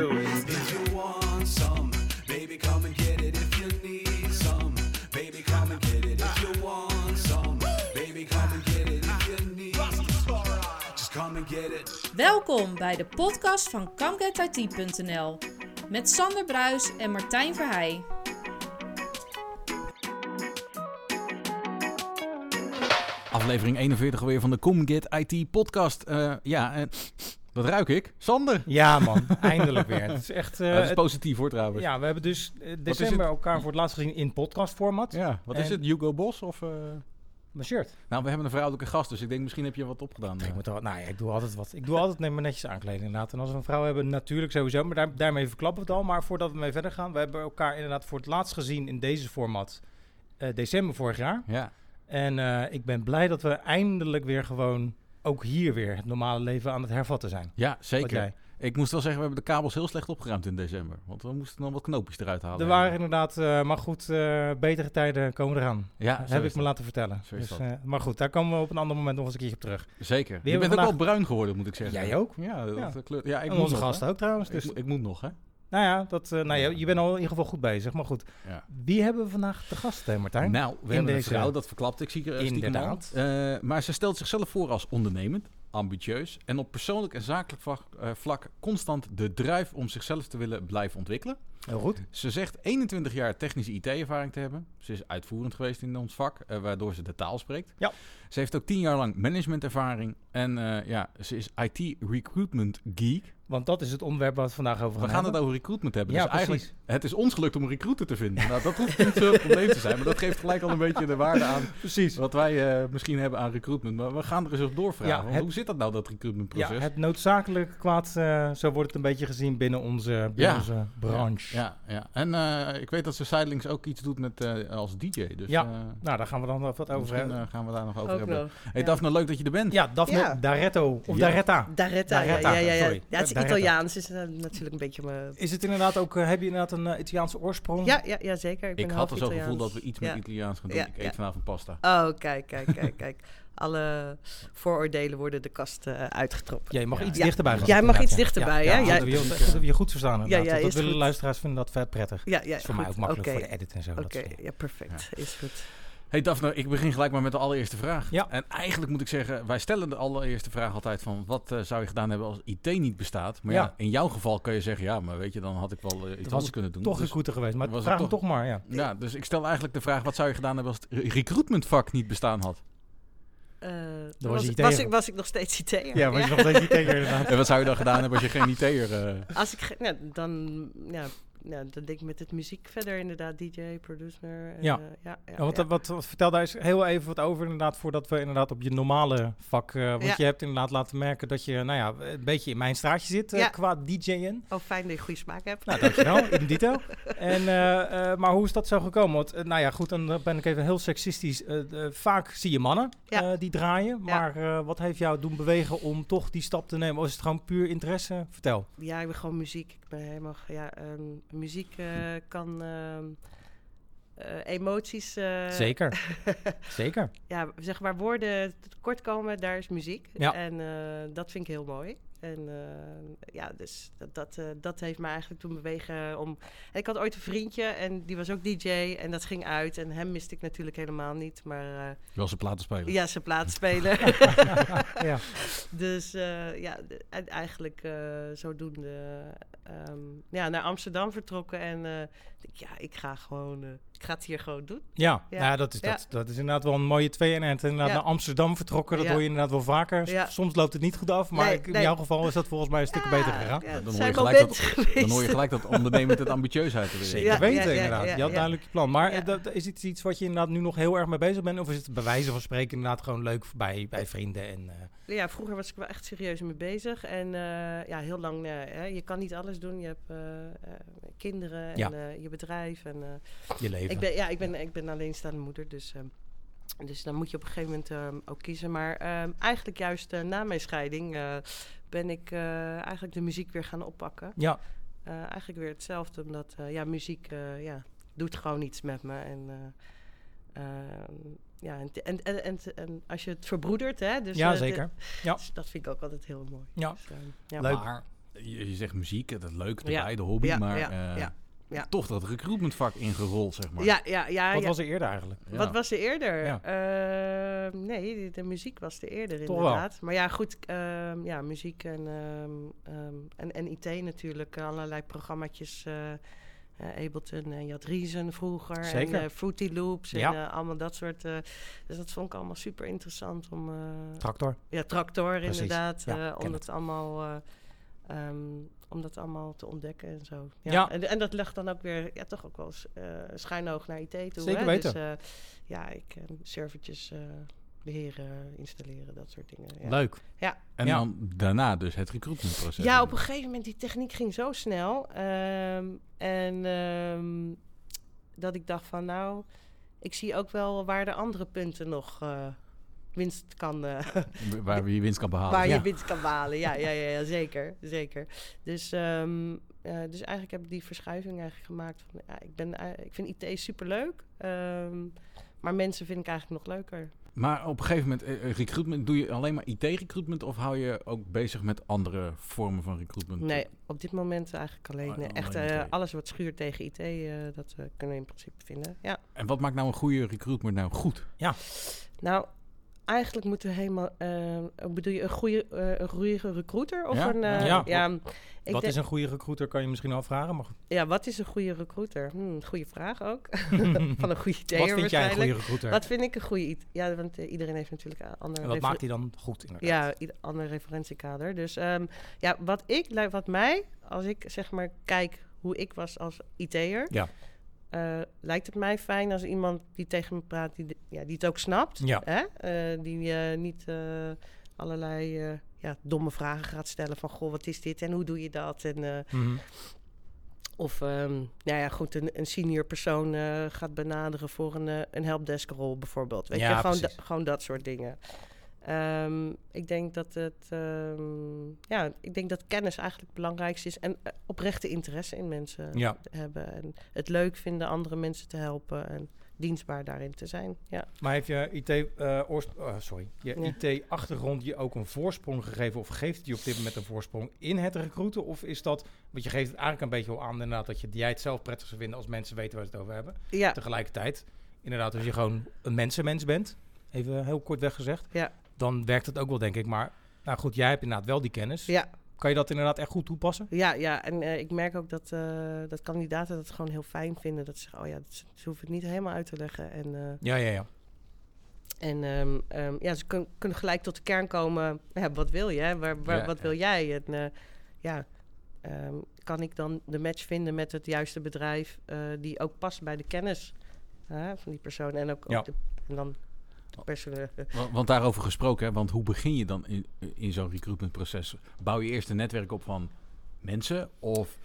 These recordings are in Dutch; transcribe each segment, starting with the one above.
do it. If you want some, baby, come and get it. If you need some, baby, come and get it. If you want some, baby, come and get it. If you need, just come and get it. Welkom bij de podcast van ComeGetIT.nl met Sander Bruis en Martijn Verheij. Aflevering 41 alweer van de ComGet IT podcast. Eh, ja, eh, dat ruik ik. Sander. Ja, man, eindelijk weer. Het is echt. eh, Ja, dat is het- positief hoor trouwens. ja, we hebben dus eh, december elkaar voor het laatst gezien in podcastformat. Ja, wat is het? Hugo Bos? Of, eh? Mijn shirt. Nou, we hebben een vrouwelijke gast, dus ik denk misschien heb je wat opgedaan. Ik, moet er, nou ja, ik doe altijd wat. Ik doe altijd neem me netjes aankleden inderdaad. En als we een vrouw hebben, natuurlijk sowieso. Maar daar, daarmee verklappen we het al. Maar voordat we mee verder gaan, we hebben elkaar inderdaad voor het laatst gezien in deze format. eh, december vorig jaar. Ja, En eh, ik ben blij dat we eindelijk weer gewoon ook hier weer het normale leven aan het hervatten zijn. ja zeker. Ik moest wel zeggen, we hebben de kabels heel slecht opgeruimd in december. Want we moesten nog wat knoopjes eruit halen. Er waren inderdaad, eh, maar goed, eh, betere tijden komen eraan. Ja, Dat heb ik me laten vertellen. Dus, eh, maar goed, daar komen we op een ander moment nog eens een keer op terug. Zeker. Je bent ook wel bruin geworden, moet ik zeggen. Jij ook? Ja, dat Ja. dat kleurt. Ja, ik en moet onze nog, gasten hè. ook trouwens. Dus, ik moet nog, hè? Nou ja, dat, eh, nou ja, je bent al in ieder geval goed bezig. Maar goed, Ja. wie hebben we vandaag te gast, hè, Martijn? Nou, we In hebben deze- een vrouw, dat verklapt ik zie er stiekem Inderdaad. Eh, maar ze stelt zichzelf voor als ondernemend, ambitieus en op persoonlijk en zakelijk vlak, eh, vlak constant de drive om zichzelf te willen blijven ontwikkelen. Heel goed. Ze zegt 21 jaar technische IT-ervaring te hebben. Ze is uitvoerend geweest in ons vak, eh, waardoor ze de taal spreekt. Ja. Ze heeft ook 10 jaar lang managementervaring en eh, ja, ze is IT-recruitment geek. Want dat is het onderwerp waar we het vandaag over We gaan gaan het over recruitment hebben. Ja, dus eigenlijk, precies. het is ons gelukt om een recruiter te vinden. Nou, dat hoeft niet zo'n probleem te zijn, maar dat geeft gelijk al een beetje de waarde aan Precies. wat wij misschien hebben aan recruitment. Maar we gaan er eens op doorvragen. Ja, want het- Hoe zit dat nou, dat recruitmentproces? Ja, het noodzakelijk kwaad, eh, zo wordt het een beetje gezien binnen onze, binnen Ja. onze branche. Ja, ja. En eh, ik weet dat ze Sidelings ook iets doet met, eh, als DJ. Dus Ja, Nou, daar gaan we dan nog wat over hebben. gaan we daar nog over Ook hebben. nog. Hey ja. Daphne, leuk dat je er bent. Ja, Daphne Ja. Daretto. Of Ja. Daretta. Daretta, Daretta, ja, ja, ja, ja. sorry. Ja, het is Daretta. Italiaans, is natuurlijk een beetje mijn... Is het inderdaad ook, heb je inderdaad een Italiaanse oorsprong? Ja, ja, ja, zeker. Ik, ben Ik had half er zo'n gevoel dat we iets met Ja. Italiaans gaan doen. Ja, ik eet ja. vanavond pasta. Oh, kijk, kijk, kijk, kijk. Alle vooroordelen worden de kast eh, uitgetrokken. Jij mag Ja. iets Ja. dichterbij gaan. Jij mag iets ja. dichterbij, ja, hè? Ja, Jij- dat dat we je goed verstaan inderdaad. ja, dat willen goed. luisteraars vinden dat vet prettig. Ja, ja, Dat is voor goed. mij ook makkelijk Oké. voor de edit en zo. Oké, ja, perfect. Is goed. Hey Daphne, ik begin gelijk maar met de allereerste vraag. Ja. En eigenlijk moet ik zeggen, wij stellen de allereerste vraag altijd van... wat eh, zou je gedaan hebben als IT niet bestaat? Maar ja. Ja. in jouw geval kan je zeggen... ja, maar weet je, dan had ik wel eh, iets anders kunnen doen. Toch Dus- recruiter geweest, maar was het vraag hem toch- toch maar, ja. Ja, dus ik stel eigenlijk de vraag... wat zou je gedaan hebben als het re- recruitmentvak niet bestaan had? Eh, was was, IT'er. ik, was ik nog steeds IT'er? Ja, was je nog steeds tegen inderdaad. En wat zou je dan gedaan hebben als je geen IT'er... eh Als ik, ja, dan, ja, ja, dan denk ik met het muziek verder inderdaad, DJ, producer. en, Ja. ja, ja, Ja, want, ja. Wat, wat, vertel daar eens heel even wat over inderdaad, voordat we inderdaad op je normale vak, eh want je hebt inderdaad laten merken dat je, nou ja, een beetje in mijn straatje zit eh, qua DJ'en. Oh, fijn dat je goede smaak hebt. Nou, dankjewel, in dito. En, maar hoe is dat zo gekomen? Want, nou ja, goed, dan ben ik even heel seksistisch. Vaak zie je mannen die draaien, maar wat heeft jou doen bewegen om toch die stap te nemen? Of is het gewoon puur interesse? Vertel. Ja, ik ben gewoon muziek. Ik ben helemaal... Ja, ehm, muziek eh, kan ehm, eh, emoties... eh, Zeker, zeker. Ja, zeg maar woorden tekort komen, daar is muziek. Ja. En dat vind ik heel mooi. En eh, ja, dus dat, dat, eh, dat heeft me eigenlijk toen bewegen om... En ik had ooit een vriendje en die was ook DJ en dat ging uit. En hem miste ik natuurlijk helemaal niet, maar eh, wel zijn platen spelen? ja, zijn plaat spelen. ja. Dus eh, ja, en eigenlijk zodoende ehm, ja, naar Amsterdam vertrokken. En eh, ja, ik ga gewoon, eh, ik ga het hier gewoon doen. Ja, Ja. Nou, dat, is, Ja. dat, dat is inderdaad wel een mooie twee-eenheid. Inderdaad Ja. naar Amsterdam vertrokken, dat Ja. hoor je inderdaad wel vaker. S- Ja. Soms loopt het niet goed af, maar Nee, ik- in nee. jouw geval is dat volgens mij een stuk beter gegaan. Ja, dan het hoor je gelijk dat-. Dan hoor je gelijk dat ondernemend het ambitieusheid er weer in. Zeker Ja, weten, ja, ja, inderdaad. ja, je had ja. duidelijk je plan. Maar Ja. eh, dat, is het iets wat je inderdaad nu nog heel erg mee bezig bent? Of is het bij wijze van spreken inderdaad gewoon leuk bij, bij vrienden? En, eh, Ja, vroeger was ik wel echt serieus mee bezig. En eh, ja, heel lang, hè, je kan niet alles doen. Je hebt kinderen en Ja. eh, je bedrijf. En, eh, je leven. ik, ben, ja, ik, ben, ik ben alleenstaande moeder, dus, ehm, dus dan moet je op een gegeven moment ehm, ook kiezen. Maar ehm, eigenlijk juist eh, na mijn scheiding eh, ben ik eh, eigenlijk de muziek weer gaan oppakken. Ja, Eh, eigenlijk weer hetzelfde, omdat eh, ja, muziek eh, ja, doet gewoon iets met me. En, eh, ehm, ja, en, en, en, en, en als je het verbroedert, hè, dus, ja eh, zeker. Ja. dus dat vind ik ook altijd heel mooi. Ja. Dus, ehm, ja. Leuk. Maar je, je zegt muziek, dat is leuk, de hobby, Ja, maar ja, toch dat recruitmentvak ingerold, zeg maar. Ja, ja, ja. Wat ja. was er eerder eigenlijk? Ja. Wat was er eerder? Ja. Eh, nee, de, muziek was er eerder Toch inderdaad. Maar ja, goed, ehm, ja, muziek en, ehm, ehm, en, en IT natuurlijk. Allerlei programmaatjes. eh eh, Ableton en je had Reason vroeger. Zeker. En eh, Fruity Loops Ja. en allemaal dat soort. eh, dus dat vond ik allemaal super interessant om... eh, Tractor. ja, Tractor Precies. inderdaad. Eh, om het. het allemaal... eh, ehm, om dat allemaal te ontdekken en zo. Ja. Ja. En, en dat legt dan ook weer ja, toch ook wel eens eh schuinoog naar IT toe. Zeker hè? weten. Dus, eh, ja, ik uh, servertjes eh, beheren, installeren, dat soort dingen. Ja, Leuk. En Ja. dan daarna dus het recruitmentproces. ja op een gegeven moment, die techniek ging zo snel. ehm, en ehm, dat ik dacht van, nou, ik zie ook wel waar de andere punten nog eh, winst kan... eh, Waar je winst kan behalen. Waar Ja. je winst kan behalen, ja, ja, ja, ja zeker, zeker. Dus, ehm, eh, dus eigenlijk heb ik die verschuiving eigenlijk gemaakt. Van, ja, ik, ben, eh, ik vind IT superleuk, ehm, maar mensen vind ik eigenlijk nog leuker. Maar op een gegeven moment, recruitment, doe je alleen maar IT-recruitment of hou je ook bezig met andere vormen van recruitment? Nee, op dit moment eigenlijk alleen. Oh, nee, echt eh, alles wat schuurt tegen IT, eh, dat eh, kunnen we in principe vinden. Ja. En wat maakt nou een goede recruitment nou goed? Nou, eigenlijk moeten we helemaal. eh, bedoel je een goede, eh, een goede recruiter? Of Ja? een. eh, Ja. ja, ik Wat is een goede recruiter, kan je misschien al vragen. Maar ja, wat is een goede recruiter? Hm, goede vraag ook. Van een goede idee. wat vind jij een goede recruiter? Wat vind ik een goede IT? Ja, want iedereen heeft natuurlijk een ander en wat maakt die dan goed inderdaad? Ja, ander referentiekader. Dus ehm, ja, wat ik, li- wat mij, als ik zeg maar kijk hoe ik was als IT'er, Ja. Eh, lijkt het mij fijn als iemand die tegen me praat, die, ja, die het ook snapt. Ja. Hè? Eh, die eh, niet allerlei ja, domme vragen gaat stellen van, goh, wat is dit en hoe doe je dat? En, Mhm. of ehm, nou ja, goed, een, een senior persoon gaat benaderen voor een, een helpdesk rol bijvoorbeeld. Weet Ja, je, gewoon, da- gewoon dat soort dingen. Ehm, ik denk dat het, ehm, ja, ik denk dat kennis eigenlijk het belangrijkste is en eh, oprechte interesse in mensen Ja. hebben en het leuk vinden andere mensen te helpen en dienstbaar daarin te zijn. Ja. Maar heeft je IT, eh, oh, sorry, je Ja. IT-achtergrond je ook een voorsprong gegeven of geeft het je op dit moment een voorsprong in het recruiten? Of is dat, want je geeft het eigenlijk een beetje al aan inderdaad dat je, jij het zelf prettig zou vinden als mensen weten waar ze het over hebben. Ja, Tegelijkertijd, inderdaad, als je gewoon een mensenmens bent, even heel kort weggezegd, ja, dan werkt het ook wel denk ik. Maar nou goed, jij hebt inderdaad wel die kennis. ja, Kan je dat inderdaad echt goed toepassen? ja, ja. En eh, ik merk ook dat, eh, dat kandidaten dat gewoon heel fijn vinden. Dat ze zeggen, oh ja, dat, ze hoeven het niet helemaal uit te leggen. En, eh, Ja, ja, ja. En ehm, ehm, ja, ze kun- kunnen gelijk tot de kern komen. Ja, wat wil je? hè? Waar, waar- Ja, wat wil jij? En ja, ehm, kan ik dan de match vinden met het juiste bedrijf die ook past bij de kennis van die persoon en ook, ook Ja. de, en dan persoon. Want, want daarover gesproken, hè, want hoe begin je dan in, in zo'n recruitmentproces? Bouw je eerst een netwerk op van mensen? Of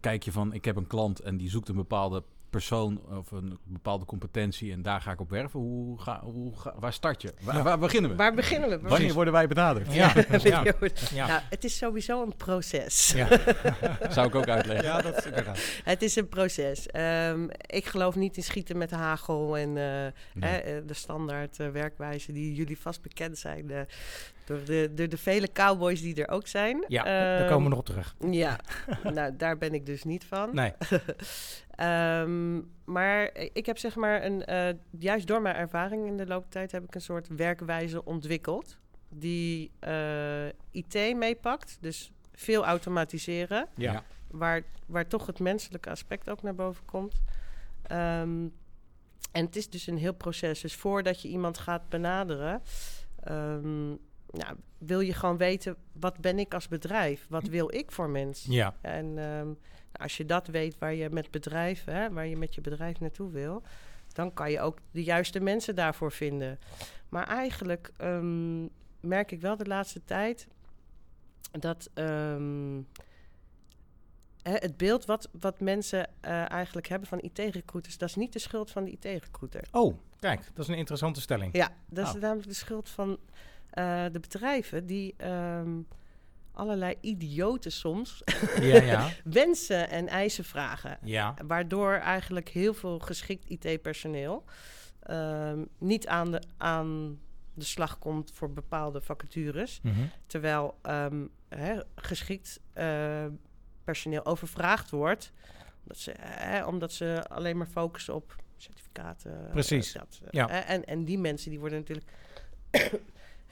kijk je van, ik heb een klant en die zoekt een bepaalde persoon of een bepaalde competentie en daar ga ik op werven? Hoe ga, hoe ga, waar start je? Waar, waar beginnen we? Waar beginnen we? Wanneer worden wij benaderd? Ja, ja. Nou, het is sowieso een proces. Ja. Zou ik ook uitleggen. ja, dat is inderdaad. Het is een proces. Ehm, ik geloof niet in schieten met hagel en eh, hè, eh, de standaard eh, werkwijze die jullie vast bekend zijn door, de, door de vele cowboys die er ook zijn. Ja, daar Ehm, komen we nog op terug. Ja, nou daar ben ik dus niet van. Nee. Ehm, maar ik heb zeg maar een, eh, juist door mijn ervaring in de loop der tijd heb ik een soort werkwijze ontwikkeld die eh, IT meepakt. Dus veel automatiseren Ja. waar, waar toch het menselijke aspect ook naar boven komt. Ehm, en het is dus een heel proces. Dus voordat je iemand gaat benaderen, ehm, nou, wil je gewoon weten, wat ben ik als bedrijf? Wat wil ik voor mens? Ja. En ehm, als je dat weet waar je met bedrijf, hè, waar je met je bedrijf naartoe wil, dan kan je ook de juiste mensen daarvoor vinden. Maar eigenlijk ehm, merk ik wel de laatste tijd dat ehm, het beeld wat, wat mensen eh, eigenlijk hebben van IT-recruiters, dat is niet de schuld van de IT-recruiter. Oh, kijk, dat is een interessante stelling. Ja, dat is Oh. namelijk de schuld van eh, de bedrijven die ehm, allerlei idioten soms Ja, ja. wensen en eisen vragen. Ja. Waardoor eigenlijk heel veel geschikt IT-personeel ehm, niet aan de, aan de slag komt voor bepaalde vacatures. Mhm. Terwijl ehm, hè, geschikt eh, personeel overvraagd wordt. Omdat ze, hè, omdat ze alleen maar focussen op certificaten. Precies, dat, eh, ja. hè, en, en die mensen die worden natuurlijk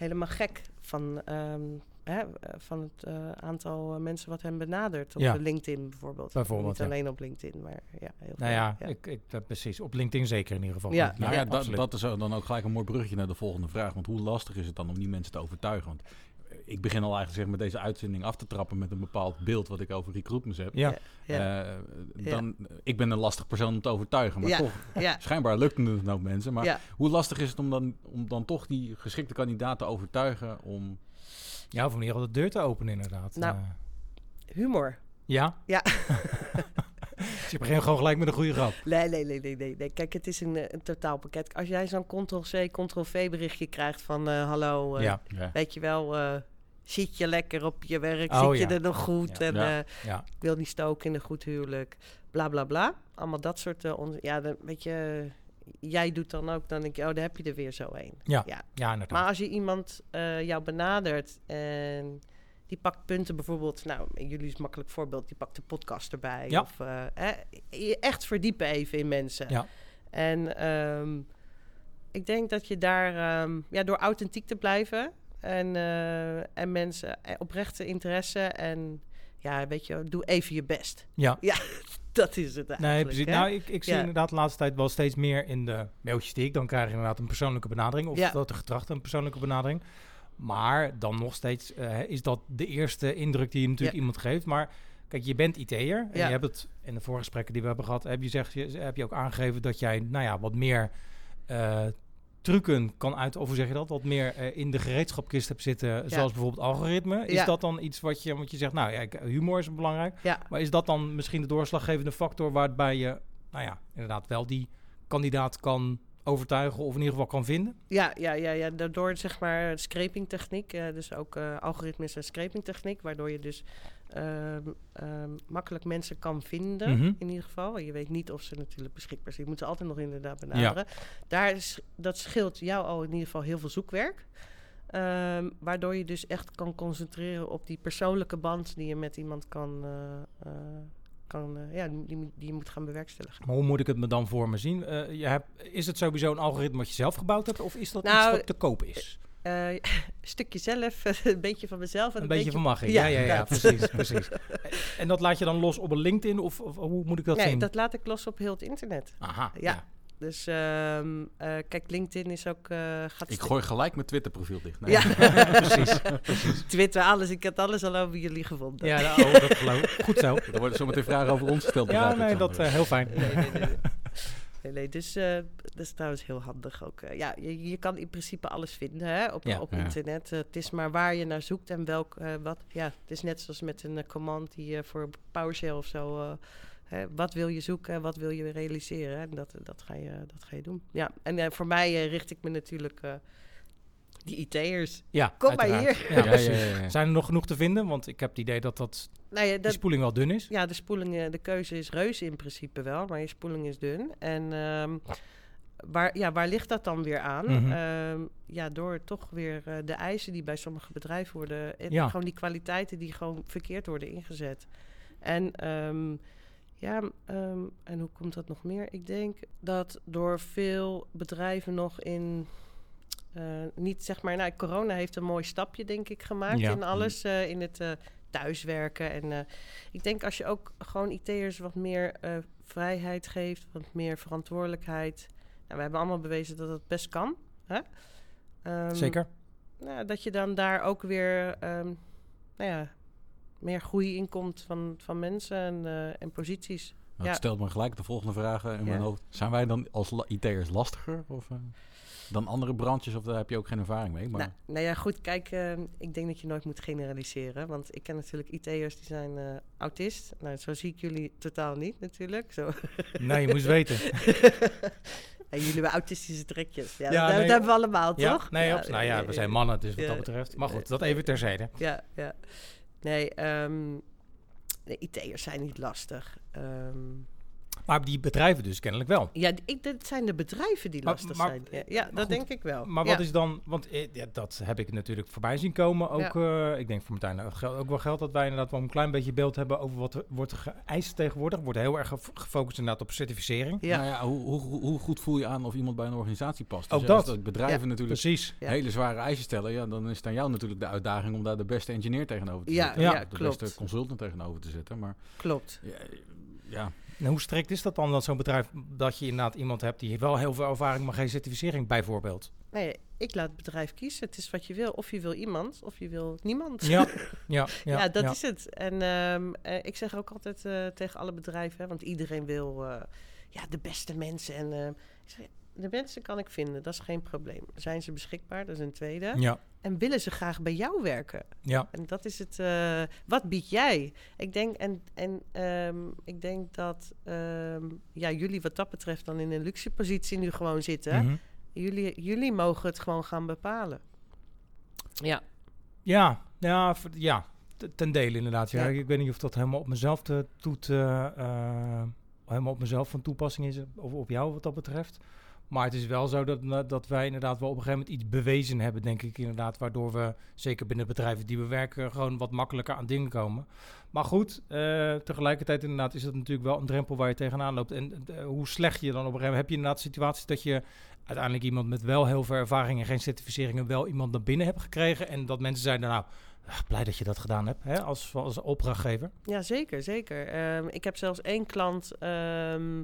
helemaal gek van, ehm, hè, van het eh, aantal eh, mensen wat hen benadert. Op Ja. LinkedIn bijvoorbeeld. Bijvoorbeeld, Niet ja. alleen op LinkedIn, maar ja, heel Nou veel. ja, Ik, ik, dat precies. Op LinkedIn zeker in ieder geval. Ja. Nou ja, dat, dat is dan ook gelijk een mooi bruggetje naar de volgende vraag. Want hoe lastig is het dan om die mensen te overtuigen? Want ik begin al eigenlijk zeg, met deze uitzending af te trappen met een bepaald beeld wat ik over recruitments heb. Ja, Ja. Eh, dan, Ik ben een lastig persoon om te overtuigen, maar Ja. toch, ja. schijnbaar lukt het ook mensen. Maar Ja. hoe lastig is het om dan, om dan toch die geschikte kandidaat te overtuigen om... ja, of in ieder geval de deur te openen inderdaad. Nou. Eh, Humor. ja? Ja. Dus je begint gewoon gelijk met een goede grap. Nee, nee, nee, nee, nee, nee. Kijk, het is een, een totaalpakket. Als jij zo'n Ctrl-C, Ctrl-V berichtje krijgt van... eh, hallo, eh, ja, Ja. weet je wel... eh, zit je lekker op je werk? Oh, zit je ja. er nog goed? Ja. En eh, ik wil niet stoken in een goed huwelijk. Bla, bla, bla. Allemaal dat soort... on- ja, dan, weet je... Jij doet dan ook, dan denk je, oh, daar heb je er weer zo een. Ja, Ja. ja inderdaad. Maar als je iemand eh, jou benadert en die pakt punten bijvoorbeeld, nou, jullie is een makkelijk voorbeeld, die pakt de podcast erbij. Ja. Of eh, echt verdiepen even in mensen. Ja. En ehm, ik denk dat je daar, ehm, ja, door authentiek te blijven en, eh, en mensen eh, oprechte interesse en ja, weet je, doe even je best. ja. Dat is het Nee, eigenlijk. precies. hè? Nou, ik, ik zie Ja. inderdaad de laatste tijd wel steeds meer in de mailtjes die ik dan krijg inderdaad een persoonlijke benadering. Of Ja. dat de getrachte een persoonlijke benadering. Maar dan nog steeds eh, is dat de eerste indruk die je natuurlijk Ja. iemand geeft. Maar kijk, je bent IT'er en Ja. je hebt het in de voorgesprekken die we hebben gehad, heb je, zeg, je, heb je ook aangegeven dat jij, nou ja, wat meer trucken kan uit, of hoe zeg je dat, wat meer eh, in de gereedschapkist hebt zitten, zoals bijvoorbeeld algoritme. Is Ja. dat dan iets wat je, want je zegt, nou ja, humor is belangrijk. Ja. Maar is dat dan misschien de doorslaggevende factor waarbij je, nou ja, inderdaad wel die kandidaat kan overtuigen of in ieder geval kan vinden? Ja, ja, ja, ja. Daardoor zeg maar scrapingtechniek, eh dus ook eh algoritmes en scrapingtechniek, waardoor je dus ehm, ehm, makkelijk mensen kan vinden, Mhm. in ieder geval. Je weet niet of ze natuurlijk beschikbaar zijn. Je moet ze altijd nog inderdaad benaderen. Daar is, dat scheelt jou al in ieder geval heel veel zoekwerk. Ehm, waardoor je dus echt kan concentreren op die persoonlijke band die je met iemand kan, eh, eh, kan eh, ja, die, die je moet gaan bewerkstelligen. Maar hoe moet ik het me dan voor me zien? Je hebt, is het sowieso een algoritme wat je zelf gebouwd hebt of is dat Nou, iets wat te koop is? Eh, een stukje zelf, een beetje van mezelf. En Een beetje van mag Ja, ja, ja, precies, precies. En dat laat je dan los op een LinkedIn of, of hoe moet ik dat nee, zien? dat laat ik los op heel het internet. Aha, Ja. ja. Dus ehm, eh, kijk, LinkedIn is ook... eh gaat Ik gooi gelijk mijn Twitter-profiel dicht. Nee. Ja, precies. Twitter, alles. Ik heb alles al over jullie gevonden. Ja, nou, oh, dat geloof ik. Goed zo. Er worden zometeen vragen over ons gesteld. Ja, nee, dat eh, heel fijn. Nee, nee, nee. nee. Dus eh, dat is trouwens heel handig ook. eh. ja, je, je kan in principe alles vinden hè, op, Ja. op Ja. internet. Eh, het is maar waar je naar zoekt en welk, wat. Ja, het is net zoals met een command die voor PowerShell of zo. hè, wat wil je zoeken en wat wil je realiseren? En dat, dat, ga, je, dat ga je doen. Ja, en voor mij richt ik me natuurlijk die IT'ers. Ja, Kom maar hier. Ja, Ja, ja, precies. ja, ja. Zijn er nog genoeg te vinden? Want ik heb het idee dat, dat Nou dat, spoeling wel dun is. Ja, de spoeling, eh, de keuze is reuze in principe wel, maar je spoeling is dun. En ehm, waar, ja, waar ligt dat dan weer aan? Mhm. Ehm, ja, door toch weer eh, de eisen die bij sommige bedrijven worden, en Ja. gewoon die kwaliteiten die gewoon verkeerd worden ingezet. En ehm, ja, ehm, en hoe komt dat nog meer? Ik denk dat door veel bedrijven nog in eh, niet zeg maar, nou, corona heeft een mooi stapje, denk ik, gemaakt Ja. in alles. eh, in het eh, thuiswerken. En ik denk als je ook gewoon IT'ers wat meer vrijheid geeft, wat meer verantwoordelijkheid. Nou, we hebben allemaal bewezen dat het best kan. Hè? Ehm, Zeker. Nou, dat je dan daar ook weer ehm, nou ja, meer groei in komt van, van mensen en, en posities. Nou, het Ja. stelt me gelijk de volgende vragen in mijn hoofd. Zijn wij dan als IT'ers lastiger of, dan andere branches? Of daar heb je ook geen ervaring mee? Maar Nou, nou ja, goed, kijk, eh, ik denk dat je nooit moet generaliseren. Want ik ken natuurlijk IT'ers die zijn eh, autist. Nou, zo zie ik jullie totaal niet natuurlijk. Zo. Nee, je moest weten. En jullie hebben autistische trekjes. Ja, Ja, dat, nee. dat hebben we allemaal, Ja, toch? nee, abs- nou ja, we zijn mannen, dus wat Ja. dat betreft. Maar goed, Ja. dat even terzijde. Ja, ja. Nee, ehm de IT'ers zijn niet lastig. Ehm, Maar die bedrijven dus kennelijk wel. Ja, ik, dat zijn de bedrijven die Maar- lastig maar- zijn. Ja, ja, dat goed, denk ik wel. Maar ja. wat is dan, want eh, ja, dat heb ik natuurlijk voorbij zien komen. Ook, eh, ik denk voor Martijn dat geld- ook wel geld dat wij inderdaad wel een klein beetje beeld hebben over wat er wordt geëist tegenwoordig. Er wordt heel erg gef- gefocust inderdaad op certificering. Ja. Nou ja, hoe, hoe, hoe goed voel je aan of iemand bij een organisatie past? Ook Dus dat. Als bedrijven Ja, natuurlijk Precies. Ja. hele zware eisen stellen, ja, dan is het aan jou natuurlijk de uitdaging om daar de beste engineer tegenover te Ja, zetten. ja, de klopt. beste consultant tegenover te zetten. Maar Klopt. ja, ja, En hoe strikt is dat dan, dat zo'n bedrijf, dat je inderdaad iemand hebt die wel heel veel ervaring, maar geen certificering bijvoorbeeld? Nee, ik laat het bedrijf kiezen. Het is wat je wil. Of je wil iemand, of je wil niemand. Ja, ja, ja. Ja, dat ja. is het. En ehm, eh, ik zeg ook altijd eh, tegen alle bedrijven, hè, want iedereen wil eh, ja, de beste mensen. En eh, ik zeg, de mensen kan ik vinden, dat is geen probleem. Zijn ze beschikbaar? Dat is een tweede. Ja, En willen ze graag bij jou werken? ja. En dat is het. eh, wat bied jij? Ik denk, en, en em, ik denk dat ehm, ja, jullie wat dat betreft dan in een luxe positie nu gewoon zitten. Mhm. Jullie, jullie mogen het gewoon gaan bepalen. Ja, Ja, ja, ja, ten dele inderdaad. Ja. Ja. Ik, weet niet of dat helemaal op mezelf te, toet, eh, eh, helemaal op mezelf van toepassing is, of op jou wat dat betreft. Maar het is wel zo dat, dat wij inderdaad wel op een gegeven moment iets bewezen hebben, denk ik inderdaad. Waardoor we, zeker binnen bedrijven die we werken, gewoon wat makkelijker aan dingen komen. Maar goed, eh, tegelijkertijd inderdaad is het natuurlijk wel een drempel waar je tegenaan loopt. En eh, hoe slecht je dan op een gegeven moment... Heb je inderdaad situaties dat je uiteindelijk iemand met wel heel veel ervaring en geen certificeringen wel iemand naar binnen hebt gekregen. En dat mensen zeiden, nou, ah, blij dat je dat gedaan hebt, hè, als, als opdrachtgever. ja zeker, zeker. Ehm, ik heb zelfs één klant, ehm,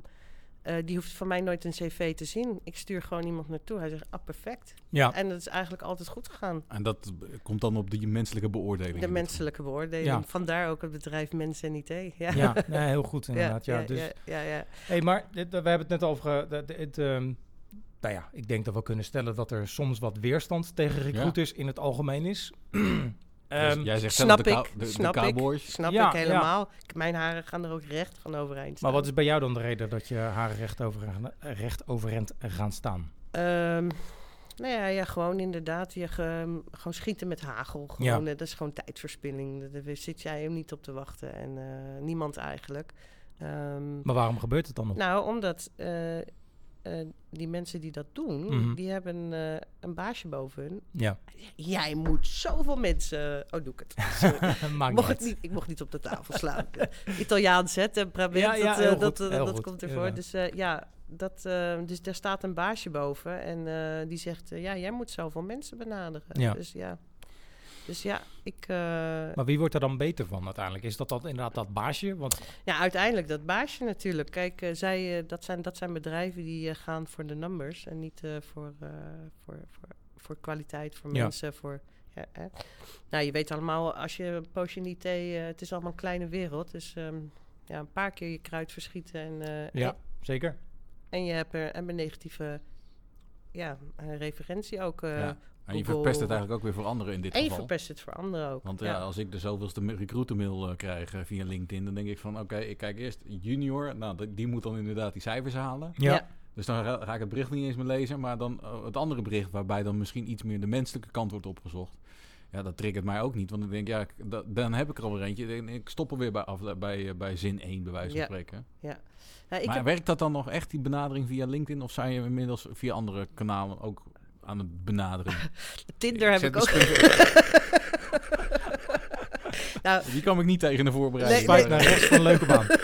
eh, die hoeft van mij nooit een cv te zien. Ik stuur gewoon iemand naartoe. Hij zegt, ah, perfect. Ja, En dat is eigenlijk altijd goed gegaan. en dat komt dan op die menselijke beoordeling. De menselijke beoordeling. Ja. Vandaar ook het bedrijf Mens en IT. Ja, ja nee, heel goed inderdaad. Ja, ja, dus, ja, ja, ja. Hey, maar dit, we hebben het net over. het, ehm, nou ja, ik denk dat we kunnen stellen dat er soms wat weerstand tegen recruiters in het algemeen is. Ehm, jij zegt Snap zelf de, ik, de, de snap ik, cowboys. snap Ja, ik helemaal. Mijn haren gaan er ook recht van overeind maar staan. wat is bij jou dan de reden dat je haar recht, over, recht overeind gaan staan? Ehm, nou ja, ja, gewoon inderdaad. Je ge- gewoon schieten met hagel. Gewoon, eh, dat is gewoon tijdverspilling. Daar- Daar zit jij hem niet op te wachten. En eh, niemand eigenlijk. Ehm, Maar waarom gebeurt het dan nog? nou, omdat eh, eh, die mensen die dat doen, Mhm. die hebben eh, een baasje boven hun. Ja, Jij moet zoveel mensen... Oh, doe ik het. Sorry. mocht niet het niet, ik mocht niet op de tafel slaan. Italiaans, hè, temperament, Ja, ja, dat, eh, dat, goed, dat komt ervoor. Dus ja, dat, dus daar staat een baasje boven en die zegt, ja, jij moet zoveel mensen benaderen. Ja. Dus ja, dus ja, ik... eh, Maar wie wordt er dan beter van uiteindelijk? Is dat, dat inderdaad dat baasje? Want ja, uiteindelijk dat baasje natuurlijk. Kijk, eh, zij, eh, dat, zijn, dat zijn bedrijven die gaan voor de numbers en niet voor, voor, voor, voor kwaliteit, voor Ja. mensen, voor... Ja, hè. Nou, je weet allemaal, als je een poosje in IT, het is allemaal een kleine wereld. Dus ehm, ja, een paar keer je kruid verschieten en, ja, en, zeker. en je hebt er en een negatieve ja, een referentie ook. Ja. En je verpest het eigenlijk ook weer voor anderen in dit En je geval. verpest het voor anderen ook. Want ja, als ik de zoveelste ma- recruitermail uh, krijg eh, via LinkedIn, dan denk ik van oké, ik kijk eerst junior. Nou, die- moet dan inderdaad die cijfers halen. Ja, Ja. Dus dan ga, ik het bericht niet eens meer lezen, maar dan eh, het andere bericht waarbij dan misschien iets meer de menselijke kant wordt opgezocht. Ja, dat triggert mij ook niet, want ik denk ja, ik- da- dan heb ik er alweer eentje. En Ik stop alweer bij, af, bij, eh, bij zin 1, bij wijze van Ja. spreken. Ja, ik maar heb, werkt dat dan nog echt, die benadering via LinkedIn? Of zijn je inmiddels via andere kanalen ook aan het benaderen? Tinder heb ik ook. nou, Die kwam ik niet tegen de voorbereiding. Nee, Swipe naar rechts van een leuke baan.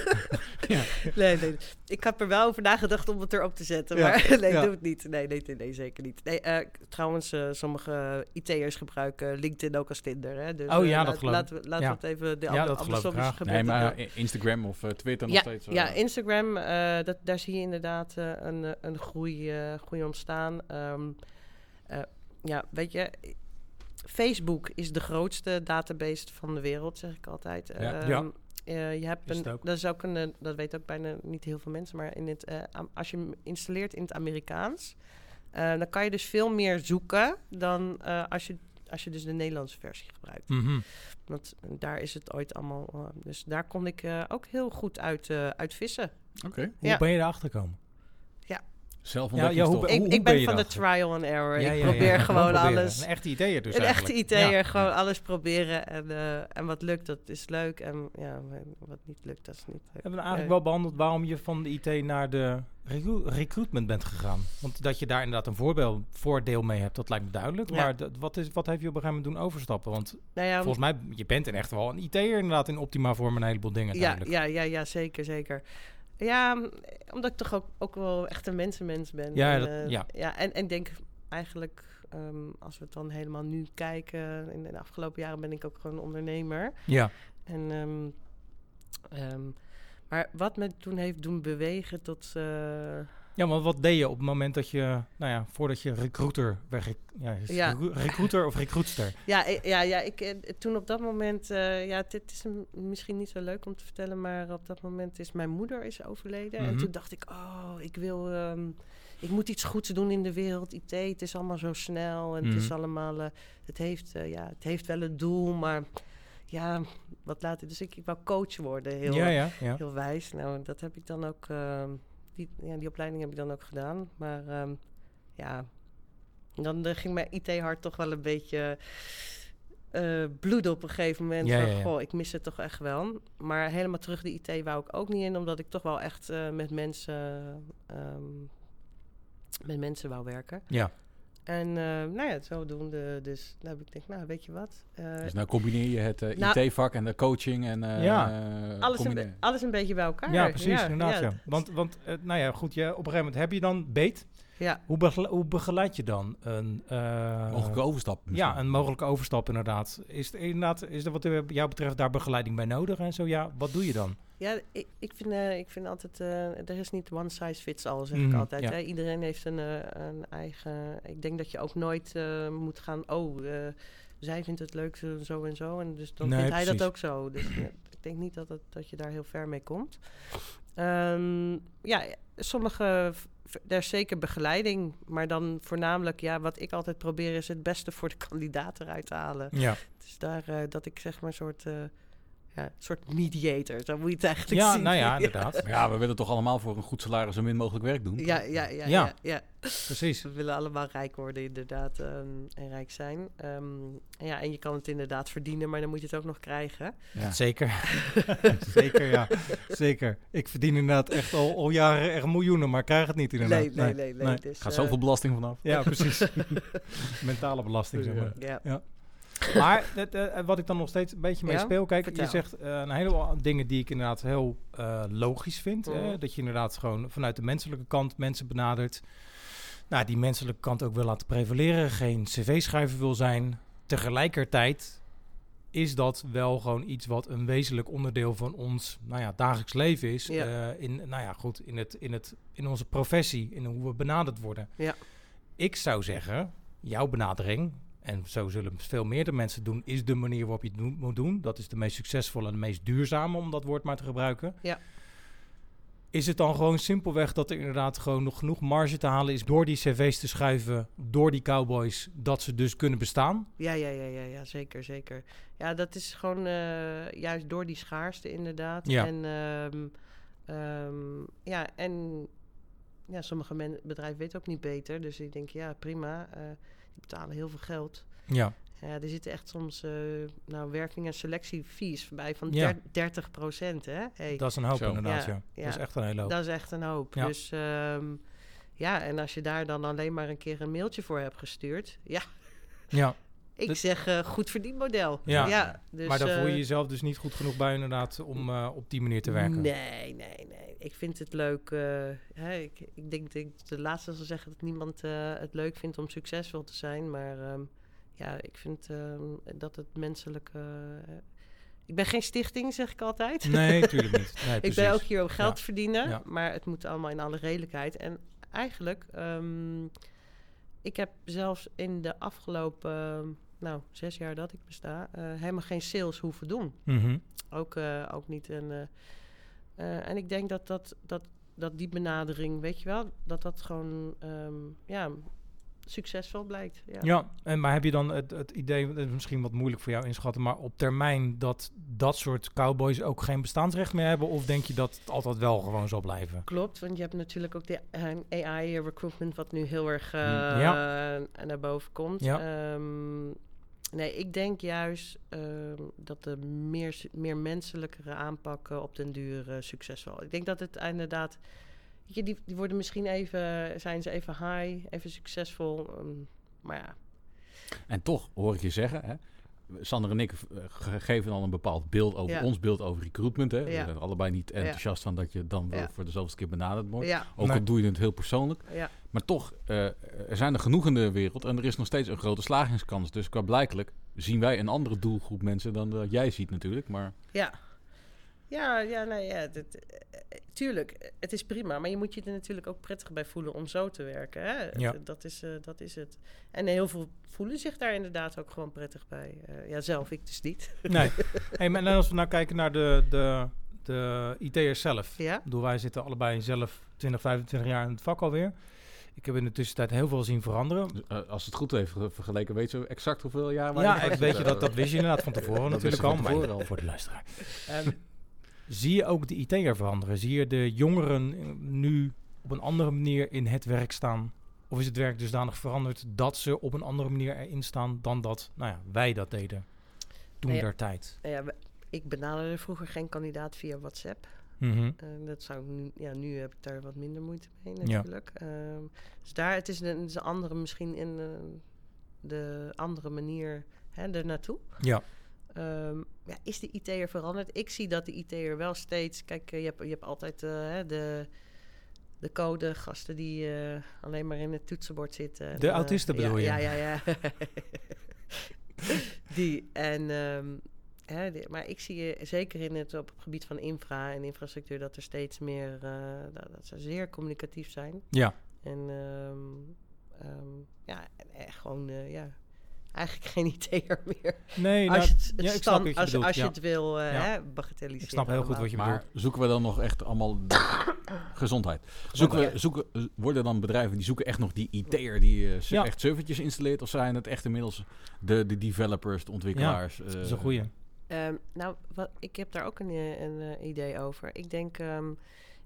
nee, nee. Ik heb er wel over nagedacht om het erop te zetten. Ja, Maar nee, ja. doe het niet. Nee, nee, nee, nee, zeker niet. Nee, eh, trouwens, eh, sommige IT'ers gebruiken LinkedIn ook als Tinder. Hè? Dus, Oh eh, ja, dat laat- geloof ik. Laten we, laten Ja. we het even... De Ja, ander- dat geloof ik andersom is graag. Nee, gebeurd. maar Instagram of eh, Twitter nog ja, steeds. eh, ja, Instagram, eh, dat, daar zie je inderdaad eh, een, eh, een groei, eh, groei ontstaan. Ehm, eh, ja, weet je, Facebook is de grootste database van de wereld, zeg ik altijd. Ja. Ehm, Ja. eh, je hebt een, dat is ook een, eh, dat weten ook bijna niet heel veel mensen, maar in het, als je hem installeert in het Amerikaans, dan kan je dus veel meer zoeken dan als je als je dus de Nederlandse versie gebruikt. Mhm. Want daar is het ooit allemaal. dus daar kon ik ook heel goed uit, uit vissen. Oké. Hoe Ja. ben je erachter gekomen? Zelf Ja, ja, hoe Ik, hoe ik ben van de trial and error. Ja, ik probeer ja, gewoon alles. Een echte IT'er dus een echte. IT'er, Ja. gewoon alles proberen. En, eh, en wat lukt, dat is leuk. En ja, wat niet lukt, dat is niet leuk. Hebben we eigenlijk wel behandeld waarom je van de IT naar de recru- recruitment bent gegaan? Want dat je daar inderdaad een voorbeeld, voordeel mee hebt, dat lijkt me duidelijk. Ja. Maar dat- wat, is, wat heeft je op een gegeven moment doen overstappen? Want Nou ja, volgens mij, je bent in echt wel een IT'er inderdaad in optima vorm een heleboel dingen ja, duidelijk. ja, ja, ja, zeker, zeker. Ja, m, omdat ik toch ook, ook wel echt een mensenmens ben. Ja, en, dat- eh, ja. ja en, en denk eigenlijk, ehm, als we het dan helemaal nu kijken... in de afgelopen jaren ben ik ook gewoon ondernemer. Ja. En, ehm, ehm, maar wat me toen heeft doen bewegen tot... eh, Ja, maar wat deed je op het moment dat je, nou ja, voordat je recruiter werd, ja, recruiter of recruitster? Ja, i- ja, ja ik, eh, toen op dat moment, eh, ja, dit is een- misschien niet zo leuk om te vertellen, maar op dat moment is mijn moeder is overleden. En Mhm. toen dacht ik, oh, ik wil, ehm, ik moet iets goeds doen in de wereld. IT, het is allemaal zo snel en het is Mhm. allemaal, eh, het heeft, eh, ja, het heeft wel een doel, maar ja, wat later. Dus ik, ik wou coach worden, heel, ja, ja, ja. heel wijs. Nou, dat heb ik dan ook, ehm, die, ja, die opleiding heb ik dan ook gedaan, maar ehm, ja, dan ging mijn IT-hart toch wel een beetje eh bloeden op een gegeven moment. Ja, van, ja, ja. Goh, ik mis het toch echt wel. Maar helemaal terug de IT wou ik ook niet in, omdat ik toch wel echt eh, met mensen, ehm, met mensen wou werken. Ja. En eh, nou ja, zodoende. Dus nou heb ik denk, nou weet je wat? eh, Dus nou combineer je het eh, Nou- IT-vak en de coaching en eh, Ja. eh, alles, een, alles een beetje bij elkaar. Ja, precies, ja, inderdaad. Ja, ja. Want, want nou ja, goed, je, op een gegeven moment heb je dan beet. Ja, Hoe, begele- hoe begeleid je dan een... eh, Mogelijke overstap misschien. Ja, een mogelijke overstap inderdaad. Is er inderdaad, is er wat jou betreft daar begeleiding bij nodig en zo? Ja, wat doe je dan? Ja, ik, ik, vind, eh, ik vind altijd, eh, er is niet one size fits all, zeg ik Mhm, altijd. ja. Hè? Iedereen heeft een, eh, een eigen... Ik denk dat je ook nooit eh, moet gaan, oh, zij vindt het leuk zo, zo en zo. En dus dan Nee, vindt hij dat ook zo. Dus ik denk niet dat, het, dat je daar heel ver mee komt. Ehm, ja, sommige... Er is zeker begeleiding, maar dan voornamelijk, ja, wat ik altijd probeer is het beste voor de kandidaat eruit te halen. Ja, Dus daar eh, dat ik zeg maar een soort, eh, ja, een soort mediator, zo moet je het eigenlijk ja zien. nou ja, inderdaad. Maar ja, we willen toch allemaal voor een goed salaris zo min mogelijk werk doen. Ja, ja, ja, Ja. ja. ja, Precies. We willen allemaal rijk worden, inderdaad, ehm, en rijk zijn. Ehm, en ja, en je kan het inderdaad verdienen, maar dan moet je het ook nog krijgen. Ja. Zeker. Zeker, ja. Zeker. Ik verdien inderdaad echt al, al jaren echt miljoenen, maar krijg het niet inderdaad. Nee, nee, nee, nee. nee. Dus, Gaat eh, zoveel belasting vanaf. Ja, precies. Mentale belasting, zeg maar. ja. Maar het, eh, wat ik dan nog steeds een beetje mee Ja? speel, kijk, Vertel. je zegt eh, een heleboel dingen die ik inderdaad heel eh, logisch vind. hè, Mhm. dat je inderdaad gewoon vanuit de menselijke kant mensen benadert. Nou, die menselijke kant ook wil laten prevaleren, geen cv-schrijver wil zijn. Tegelijkertijd is dat wel gewoon iets wat een wezenlijk onderdeel van ons nou ja, dagelijks leven is. Ja. in, nou ja, goed, in, het, in, het, in onze professie, in hoe we benaderd worden. Ja. Ik zou zeggen, jouw benadering, en zo zullen veel meerdere mensen doen, is de manier waarop je het moet doen. Dat is de meest succesvolle en de meest duurzame, om dat woord maar te gebruiken. Ja. Is het dan gewoon simpelweg dat er inderdaad gewoon nog genoeg marge te halen is door die cv's te schuiven, door die cowboys, dat ze dus kunnen bestaan? Ja, ja, ja, ja, ja, zeker, zeker. Ja, dat is gewoon eh, juist door die schaarste inderdaad. Ja. En, ehm, ehm, ja, en ja, sommige men, bedrijven weten ook niet beter. Dus die denken, ja, prima. eh, die betalen heel veel geld. Ja, Ja, er zitten echt soms eh, nou, werking- en selectiefees bij van Ja. der- 30 procent, hè? Hey, dat is een hoop Zo. inderdaad, ja. Ja, Dat is echt een hele hoop. dat is echt een hoop. Ja. Dus ehm, ja, en als je daar dan alleen maar een keer een mailtje voor hebt gestuurd... Ja, Ja, ik Dat- zeg eh, goed verdiend model. Ja. dus, maar daar voel je eh, jezelf dus niet goed genoeg bij inderdaad om eh, op die manier te werken. Nee, nee, nee. Ik vind het leuk. eh, hè, ik, ik denk dat ik de laatste zal zeggen dat niemand eh, het leuk vindt om succesvol te zijn. Maar ehm, ja, ik vind ehm, dat het menselijk. eh, ik ben geen stichting, zeg ik altijd. Nee, natuurlijk niet. Nee, ik ben ook hier om geld Ja. te verdienen. Ja. Maar het moet allemaal in alle redelijkheid. En eigenlijk, ehm, ik heb zelfs in de afgelopen, nou, zes jaar dat ik besta, eh, helemaal geen sales hoeven doen. Mhm. Ook, eh, ook niet. En, eh, en ik denk dat, dat, dat, dat die benadering, weet je wel, dat dat gewoon, ehm, ja, succesvol blijkt. Ja. Ja, en, maar heb je dan het, het idee, dat is misschien wat moeilijk voor jou inschatten, maar op termijn dat dat soort cowboys ook geen bestaansrecht meer hebben? Of denk je dat het altijd wel gewoon zal blijven? Klopt, want je hebt natuurlijk ook de eh, AI-recruitment, wat nu heel erg eh, Mm, naar boven komt. Ja. Ehm, nee, ik denk juist ehm, dat de meer, meer menselijkere aanpakken op den duur eh, succesvol. Ik denk dat het inderdaad, die, die worden misschien even, zijn ze even high, even succesvol. ehm, maar ja, En toch hoor ik je zeggen, hè, Sander en ik eh, ge- geven al een bepaald beeld over Ja. ons beeld over recruitment. Hè. We zijn allebei niet enthousiast van dat je dan Ja. voor de zoveelste keer benaderd wordt. ja, Ook Nee. al doe je het heel persoonlijk. ja. Maar toch, eh, er zijn er genoeg in de wereld en er is nog steeds een grote slagingskans. Dus qua blijkelijk zien wij een andere doelgroep mensen dan dat jij ziet natuurlijk. Maar Ja. Ja, ja, nee, ja, dat, eh, eh, tuurlijk, het is prima, maar je moet je er natuurlijk ook prettig bij voelen om zo te werken. Hè? Ja. Dat, dat, is, eh, dat is het. En heel veel voelen zich daar inderdaad ook gewoon prettig bij. Eh, ja, zelf, ik dus niet. Nee. hey, maar en als we nou kijken naar de, de, de IT'ers zelf. Ja? Ik bedoel, wij zitten allebei zelf 20, 25 jaar in het vak alweer. Ik heb in de tussentijd heel veel zien veranderen. eh, als het goed heeft ge- vergeleken, weet je exact hoeveel jaar Ja, weet je dat, dat wist je inderdaad van tevoren Dat natuurlijk wist al, je maar van tevoren al. voor de luisteraar. En zie je ook de IT'er veranderen? Zie je de jongeren eh, nu op een andere manier in het werk staan? Of is het werk dusdanig veranderd dat ze op een andere manier erin staan dan dat nou ja, wij dat deden toen Nee, der tijd? Nou ja, ik benaderde vroeger geen kandidaat via WhatsApp. Mhm. Eh, dat zou ik nu, ja, nu heb ik daar wat minder moeite mee Ja. natuurlijk. Ehm, dus daar, het is een, het is een andere, misschien in eh, de andere manier hè, er naartoe. Ja, Ehm, ja, is de IT'er veranderd? Ik zie dat de IT'er wel steeds... Kijk, eh, je, hebt, je hebt altijd eh, de, de code, gasten die eh, alleen maar in het toetsenbord zitten. De En, autisten bedoel ja, je? Ja, ja, ja. die, en... ehm, hè, maar ik zie zeker in het, op het gebied van infra en infrastructuur... dat er steeds meer... dat, dat ze zeer communicatief zijn. ja. En ehm, ja, en gewoon... ja, eigenlijk geen IT'er meer. Nee, Als nou, je het, het ja, ik snap stand- wat je als, bedoelt, als je ja. het wil eh Ja. hè, bagatelliseren. Ik snap heel goed wat je Maar bedoelt. zoeken we dan nog echt allemaal gezondheid? Zoeken we, zoeken, worden dan bedrijven die zoeken echt nog die IT'er die eh, Ja. echt servertjes installeert? Of zijn het echt inmiddels de, de developers, de ontwikkelaars? Dat is eh, een goeie. Ehm, nou, wat, ik heb daar ook een, een idee over. Ik denk, ehm,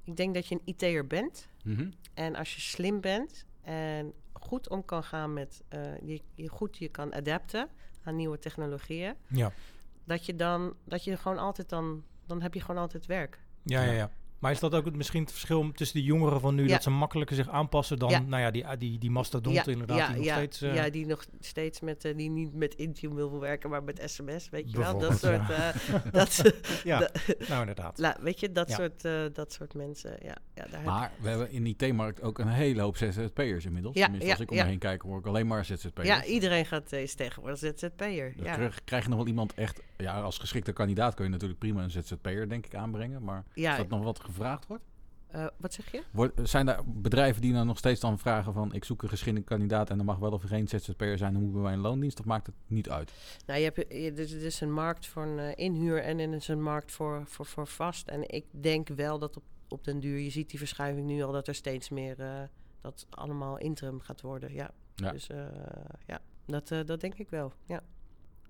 ik denk dat je een IT'er bent. mhm. En als je slim bent en goed om kan gaan met... eh, je, je goed je kan adapten aan nieuwe technologieën... Ja. dat je dan... dat je gewoon altijd dan... dan heb je gewoon altijd werk. Ja, ja, Ja. Maar is dat ook het, misschien het verschil tussen de jongeren van nu, Ja. dat ze makkelijker zich aanpassen dan, Ja. nou ja, die, die, die mastodonten inderdaad, ja, die nog ja, steeds... eh, ja, die nog steeds met... eh, die niet met Intune wil werken, maar met sms, weet je wel. Dat soort... eh, dat, ja, nou inderdaad. La, weet je, dat, Ja. soort, eh, dat soort mensen. Ja, ja, daar heb Maar we hebben in die IT-markt ook een hele hoop ZZP'ers inmiddels. Ja, Tenminste, ja, als ik om ja. me heen kijk, hoor ik alleen maar ZZP'ers. ja, iedereen gaat is tegenwoordig ZZP'er. Dus Ja. krijg, krijg je nog wel iemand echt... Ja, als geschikte kandidaat kun je natuurlijk prima een ZZP'er denk ik aanbrengen. Maar Ja, is dat nog wat gevraagd wordt? eh, wat zeg je? wordt? Zijn er bedrijven die dan nog steeds dan vragen van... ik zoek een geschikte kandidaat en er mag wel of geen ZZP'er zijn... dan moet bij mij een loondienst of maakt het niet uit? Nou, je hebt, je, er is- is een markt voor een eh, inhuur en er is een markt voor, voor, voor vast. En ik denk wel dat op, op den duur, je ziet die verschuiving nu al, dat er steeds meer, eh, dat allemaal interim gaat worden. Ja, Ja. dus eh, ja, dat, eh, dat denk ik wel. Ja.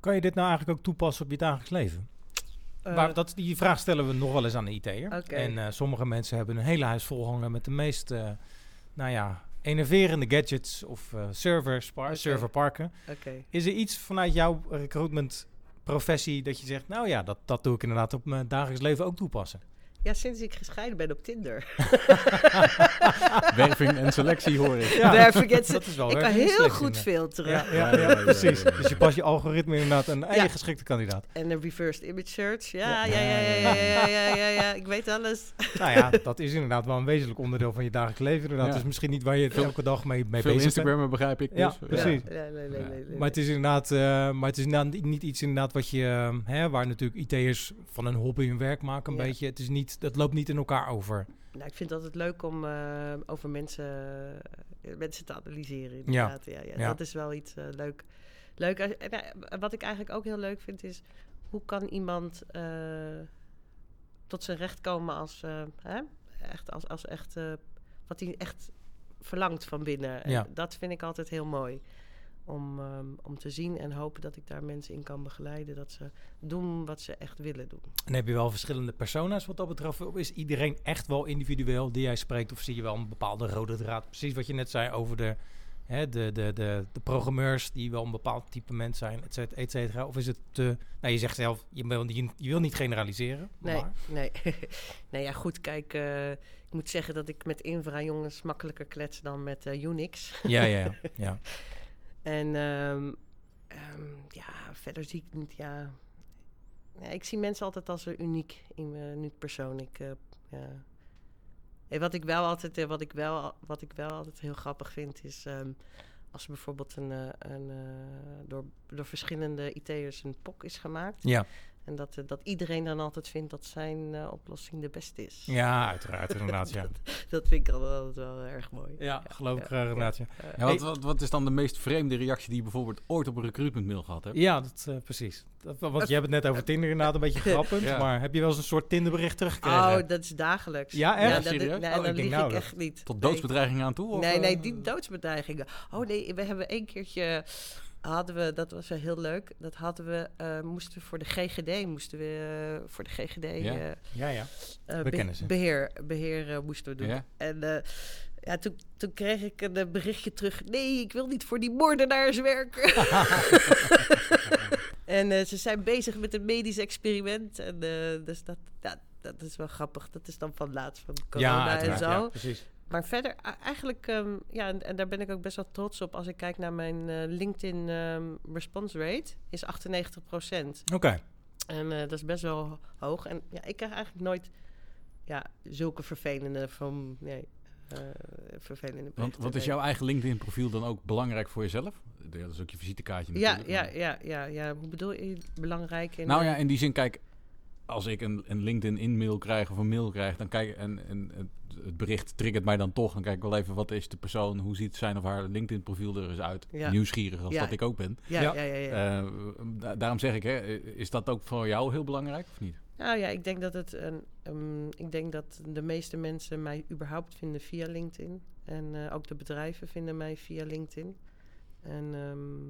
Kan je dit nou eigenlijk ook toepassen op je dagelijks leven? Eh, maar dat, die vraag stellen we nog wel eens aan de IT'er. En eh, sommige mensen hebben een hele huis vol hangen met de meest, eh, nou ja, enerverende gadgets of eh, servers, serverparken. Is er iets vanuit jouw recruitment professie dat je zegt, nou ja, dat, dat doe ik inderdaad op mijn dagelijks leven ook toepassen? Ja, sinds ik gescheiden ben op Tinder. Werving en selectie hoor ik. Ja, Werving en selectie. Ik kan heel goed filteren. Ja, ja, precies. Dus je past je algoritme inderdaad een eigen geschikte kandidaat. En de reversed image search. Ja, ja, ja, ja, ja, ja, Ik weet alles. Nou ja, dat is inderdaad wel een wezenlijk onderdeel van je dagelijks leven. Inderdaad, is misschien niet waar je het elke dag mee, mee bezig Instagram bent. begrijp ik. Ja, precies. Maar het is inderdaad, maar het is inderdaad niet iets inderdaad wat je, hè, waar natuurlijk IT'ers van een hobby hun werk maken een beetje. Het is niet dat loopt niet in elkaar over. Nou, ik vind het altijd leuk om eh, over mensen, eh, mensen te analyseren. Inderdaad. Ja. Ja, Ja. Dat is wel iets eh, leuk. leuk. En, wat ik eigenlijk ook heel leuk vind is... hoe kan iemand tot zijn recht komen als... hè? Echt als, als echt... wat hij echt verlangt van binnen. En Ja. dat vind ik altijd heel mooi. Om, ehm, om te zien en hopen dat ik daar mensen in kan begeleiden. Dat ze doen wat ze echt willen doen. En heb je wel verschillende persona's wat dat betreft? Of is iedereen echt wel individueel die jij spreekt? Of zie je wel een bepaalde rode draad? Precies wat je net zei over de, hè, de, de, de, de programmeurs die wel een bepaald type mens zijn, et cetera, et cetera. Of is het te... Nou, je zegt zelf, je wil, niet- je wil niet generaliseren. Nee, maar- nee. nee, ja, goed, kijk. eh, ik moet zeggen dat ik met infra-jongens makkelijker klets dan met eh, Unix. Ja, ja, ja. En ehm, ehm, ja, verder zie ik niet, ja... ja... Ik zie mensen altijd als uniek, in, uniek persoon. Ik, eh, ja. Wat ik wel altijd, eh, wat ik wel, wat ik wel altijd heel grappig vind, is ehm, als er bijvoorbeeld een, eh, een door, door verschillende IT'ers een POC is gemaakt. Ja. En dat, eh, dat iedereen dan altijd vindt dat zijn eh, oplossing de beste is. ja, uiteraard inderdaad. Ja, Dat vind ik altijd, wel erg mooi. ja geloof ik ja, graag ja. inderdaad. Ja. Eh, Ja, wat, wat, wat is dan de meest vreemde reactie die je bijvoorbeeld ooit op een recruitment mail gehad hebt? Ja, dat, eh, precies. Dat, want je hebt het net over Tinder inderdaad een beetje grappend. Ja. Maar heb je wel eens een soort Tinderbericht teruggekregen? Oh, dat is dagelijks. Ja, echt? dat, Serieus? nee, Oh, ik dan lieg nou, ik dat- echt niet. Tot Nee. doodsbedreiging aan toe? Of, Nee, nee, die doodsbedreigingen. Oh nee, we hebben één keertje hadden we, dat was wel heel leuk. Dat hadden we, eh, moesten we voor de GGD, moesten we eh, voor de GGD Ja. eh, Ja, ja. eh, We be- beheer, beheer eh, moesten we doen. Ja. En eh, ja, toen, toen kreeg ik een eh, berichtje terug. Nee, ik wil niet voor die moordenaars werken. en eh, ze zijn bezig met een medisch experiment. En eh, dus dat, ja, dat is wel grappig. Dat is dan van laatst van corona Ja, en zo. Ja, precies. Maar verder, eigenlijk, ehm, ja, en, en daar ben ik ook best wel trots op. Als ik kijk naar mijn eh, LinkedIn ehm, response rate, is 98% Oké. En eh, dat is best wel hoog. En ja, ik krijg eigenlijk nooit ja, zulke vervelende van, nee, eh, vervelende Want wat is jouw eigen LinkedIn-profiel dan ook belangrijk voor jezelf? Ja, Dat is ook je visitekaartje Ja, natuurlijk. ja, maar- ja, ja, ja. Hoe bedoel je belangrijk? In, Nou ja, in die zin, kijk, als ik een, een LinkedIn-in-mail krijg of een mail krijg, dan kijk en, en het, bericht triggert mij dan toch. Dan kijk ik wel even, wat is de persoon, hoe ziet zijn of haar LinkedIn-profiel er eens uit? Ja. Nieuwsgierig als Ja. dat ik ook ben. ja, ja. ja, ja, ja. Eh, da- daarom zeg ik, hè, is dat ook voor jou heel belangrijk of niet? Nou ja, ik denk dat het een, ehm, ik denk dat de meeste mensen mij überhaupt vinden via LinkedIn. En eh, ook de bedrijven vinden mij via LinkedIn. En ehm,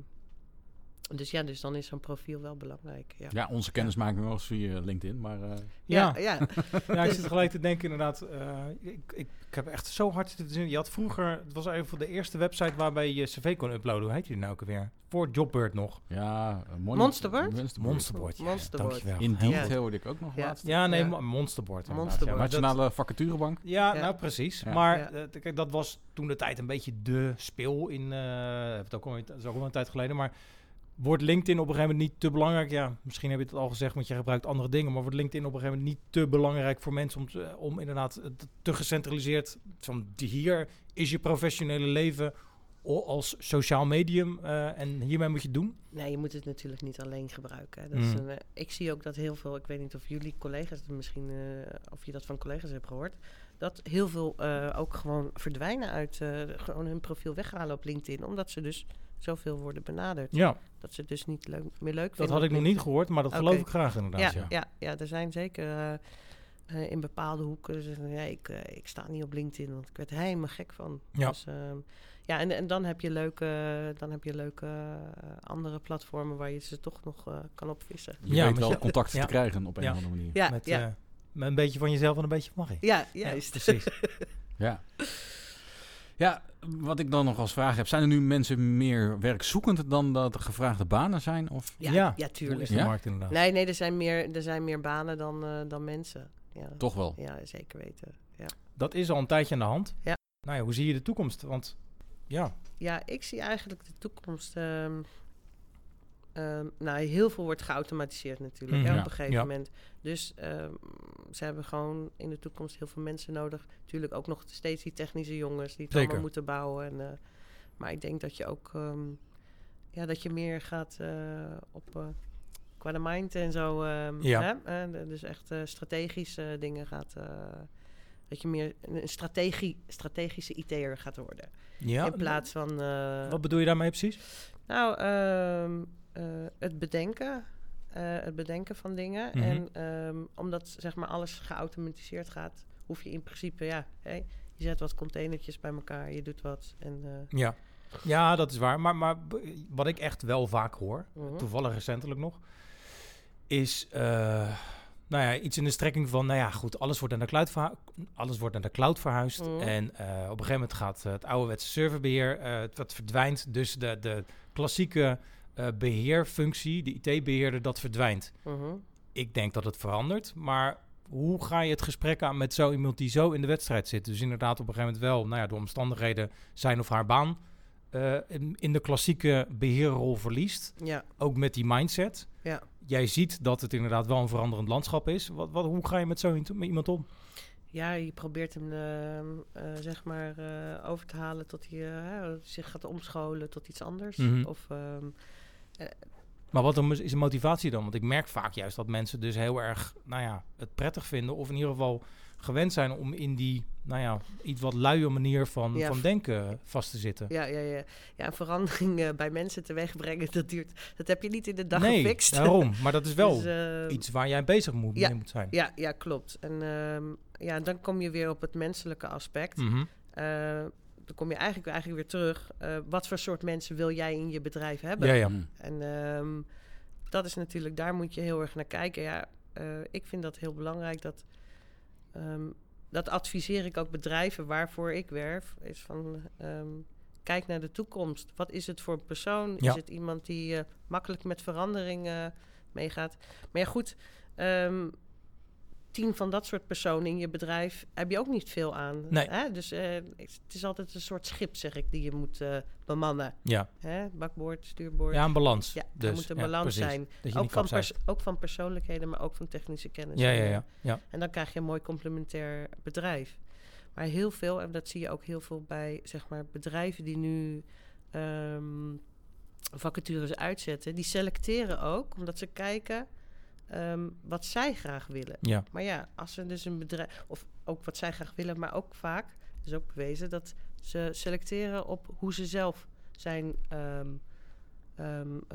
dus ja, dus dan is zo'n profiel wel belangrijk. Ja, Ja, onze kennismaking eens via LinkedIn, maar eh, Ja. ja, ja. Ja, ik zit gelijk te denken inderdaad. eh, ik, ik, ik heb echt zo hard zitten zien. Je had vroeger, het was een van de eerste website waarbij je cv kon uploaden. Hoe heet die nou ook alweer? Voor Jobbird nog. ja... eh, mon- Monsterboard? Monsterboard. Monsterboard. Ja, Monsterboard. Dankjewel. Indeed Ja. hoorde ik ook nog Ja. laatst. Ja, nee, Monsterboard. Monsterboard. Ja, maar dat- Nationale vacaturebank. Ja, Ja. nou precies. Ja. Maar Ja. eh, kijk, dat was toen de tijd een beetje de speel in. eh het ook al, dat is ook al een tijd geleden. Maar wordt LinkedIn op een gegeven moment niet te belangrijk? Ja, misschien heb je het al gezegd, want je gebruikt andere dingen. Maar wordt LinkedIn op een gegeven moment niet te belangrijk voor mensen om, te- om inderdaad het te gecentraliseerd. Van hier is je professionele leven als sociaal medium eh, en hiermee moet je het doen. Nee, je moet het natuurlijk niet alleen gebruiken. Dat is Mm. een, eh, ik zie ook dat heel veel, ik weet niet of jullie collega's, misschien eh, of je dat van collega's hebt gehoord, dat heel veel eh, ook gewoon verdwijnen uit, eh, gewoon hun profiel weghalen op LinkedIn, omdat ze dus zoveel worden benaderd. Ja, Dat ze het dus niet leuk, meer leuk vinden. dat had ik nog niet gehoord, maar dat geloof ik graag inderdaad. Ja, Ja, ja. Ja, er zijn zeker eh, in bepaalde hoeken. Zeggen, ja, ik, eh, ik sta niet op LinkedIn, want ik werd er helemaal gek van. Ja. Dus, ehm, ja, en, en dan heb je leuke, dan heb je leuke andere platformen waar je ze toch nog eh, kan opvissen. Je Ja, weet wel contacten ja. te krijgen op een Ja. of andere manier. Ja, met, ja, eh, met een beetje van jezelf en een beetje van Marie. ja, juist. precies. Ja. Ja, wat ik dan nog als vraag heb, zijn er nu mensen meer werkzoekend dan dat er gevraagde banen zijn? Of? Ja, Ja. ja, tuurlijk. is de Ja? markt inderdaad? Nee, nee, er zijn meer, er zijn meer banen dan, eh, dan mensen. Ja. Toch wel. ja, zeker weten. Ja. Dat is al een tijdje aan de hand. Ja. Nou ja, hoe zie je de toekomst? Want ja, ja, ik zie eigenlijk de toekomst. ehm, ehm, nou, heel veel wordt geautomatiseerd natuurlijk Mhm. hè, Ja. op een gegeven Ja. moment. Dus ehm, ze hebben gewoon in de toekomst heel veel mensen nodig. Natuurlijk ook nog steeds die technische jongens die het Zeker. allemaal moeten bouwen. En, eh, maar ik denk dat je ook ehm, ja, dat je meer gaat eh, op eh, qua de mind en zo. Ja. hè? Dus echt strategische dingen gaat. dat je meer een strategie, strategische IT'er gaat worden. ja in plaats van. wat bedoel je daarmee precies? nou, het bedenken. eh, het bedenken van dingen. Mhm. En ehm, omdat zeg maar alles geautomatiseerd gaat, hoef je in principe, ja, Je zet wat containertjes bij elkaar, je doet wat. En, eh, Ja. ja, dat is waar. Maar, maar wat ik echt wel vaak hoor, mhm. toevallig recentelijk nog, is eh, nou ja, iets in de strekking van, nou ja, goed, alles wordt naar de cloud, alles wordt naar de cloud verhuisd. Mhm. En eh, op een gegeven moment gaat eh, het ouderwetse serverbeheer, eh, het wat verdwijnt. Dus de, de klassieke eh, beheerfunctie, de IT-beheerder, dat verdwijnt. Mhm. Ik denk dat het verandert, maar hoe ga je het gesprek aan met zo iemand die zo in de wedstrijd zit? Dus inderdaad op een gegeven moment wel, nou ja, door omstandigheden zijn of haar baan eh, in, in de klassieke beheerrol verliest. Ja, Ook met die mindset. ja. Jij ziet dat het inderdaad wel een veranderend landschap is. Wat, wat, hoe ga je met zo met iemand om? Ja, je probeert hem ehm, eh, zeg maar over te halen tot hij zich gaat omscholen tot iets anders. Mhm. Of ehm, Maar wat is de motivatie dan? Want ik merk vaak juist dat mensen dus heel erg, nou ja, het prettig vinden. Of in ieder geval gewend zijn om in die, nou ja, iets wat luie manier van, Ja. van denken vast te zitten. ja, ja, ja. ja, verandering eh, bij mensen teweeg brengen, dat duurt. Dat heb je niet in de dag nee, gefixt. daarom. Maar dat is wel Dus, ehm, iets waar jij bezig moet, ja. mee moet zijn. Ja, ja, klopt. En ehm, ja, dan kom je weer op het menselijke aspect. Eh, dan kom je eigenlijk, eigenlijk weer terug. eh, wat voor soort mensen wil jij in je bedrijf hebben? Ja, ja. Mm. En ehm, dat is natuurlijk, daar moet je heel erg naar kijken. Ja, eh, ik vind dat heel belangrijk. Dat, ehm, dat adviseer ik ook bedrijven waarvoor ik werf. Is van, ehm, kijk naar de toekomst. Wat is het voor een persoon? Ja. Is het iemand die eh, makkelijk met veranderingen meegaat? Maar ja, goed. ehm, tien van dat soort personen in je bedrijf heb je ook niet veel aan. Nee. Hè? Dus eh, het is altijd een soort schip, zeg ik, die je moet eh, bemannen. Ja. Hè? Bakboord, stuurboord. ja, een balans. Ja, dus, er moet een ja, balans precies. zijn. Ook van, ook van persoonlijkheden, maar ook van technische kennis. Ja, ja, ja. ja. En dan krijg je een mooi complementair bedrijf. Maar heel veel, en dat zie je ook heel veel bij zeg maar, bedrijven die nu ehm, vacatures uitzetten, die selecteren ook omdat ze kijken ehm, wat zij graag willen. ja. Maar ja, als ze dus een bedrijf, of ook wat zij graag willen, maar ook vaak, is ook bewezen dat ze selecteren op hoe ze zelf zijn, eh,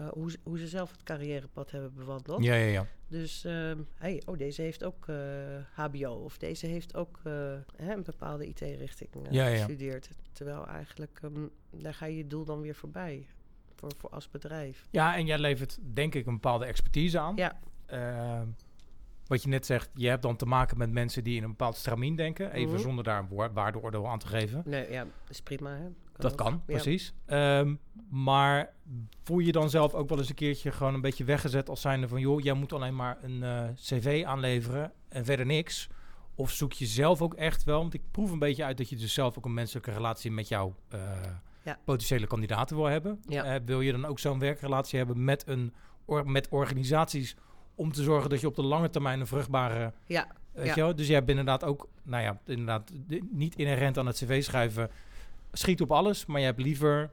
hoe, ze- hoe ze zelf het carrièrepad hebben bewandeld. Ja, ja, ja. Dus, ehm, hey, oh, deze heeft ook eh, HBO of deze heeft ook eh, hè, een bepaalde IT-richting Ja, ja, ja. gestudeerd. Terwijl eigenlijk, daar ga je je doel dan weer voorbij, voor, voor als bedrijf. Ja, en jij levert denk ik een bepaalde expertise aan. Ja. Ehm, wat je net zegt, je hebt dan te maken met mensen die in een bepaald stramien denken. Even Mhm. zonder daar een woord- waardeoordeel aan te geven. Nee, ja, dat is prima. Hè? Dat ook. kan, Ja. precies. Ehm, maar voel je dan zelf ook wel eens een keertje gewoon een beetje weggezet als zijnde van... joh, jij moet alleen maar een eh, cv aanleveren en verder niks. Of zoek je zelf ook echt wel, want ik proef een beetje uit dat je dus zelf ook een menselijke relatie met jouw eh, Ja. potentiële kandidaten wil hebben. Ja. Eh, wil je dan ook zo'n werkrelatie hebben met, een, or- met organisaties om te zorgen dat je op de lange termijn een vruchtbare Ja, Weet Ja. je wel? Dus je hebt inderdaad ook, nou ja, inderdaad de- niet inherent aan het cv schrijven. Schiet op alles, maar je hebt liever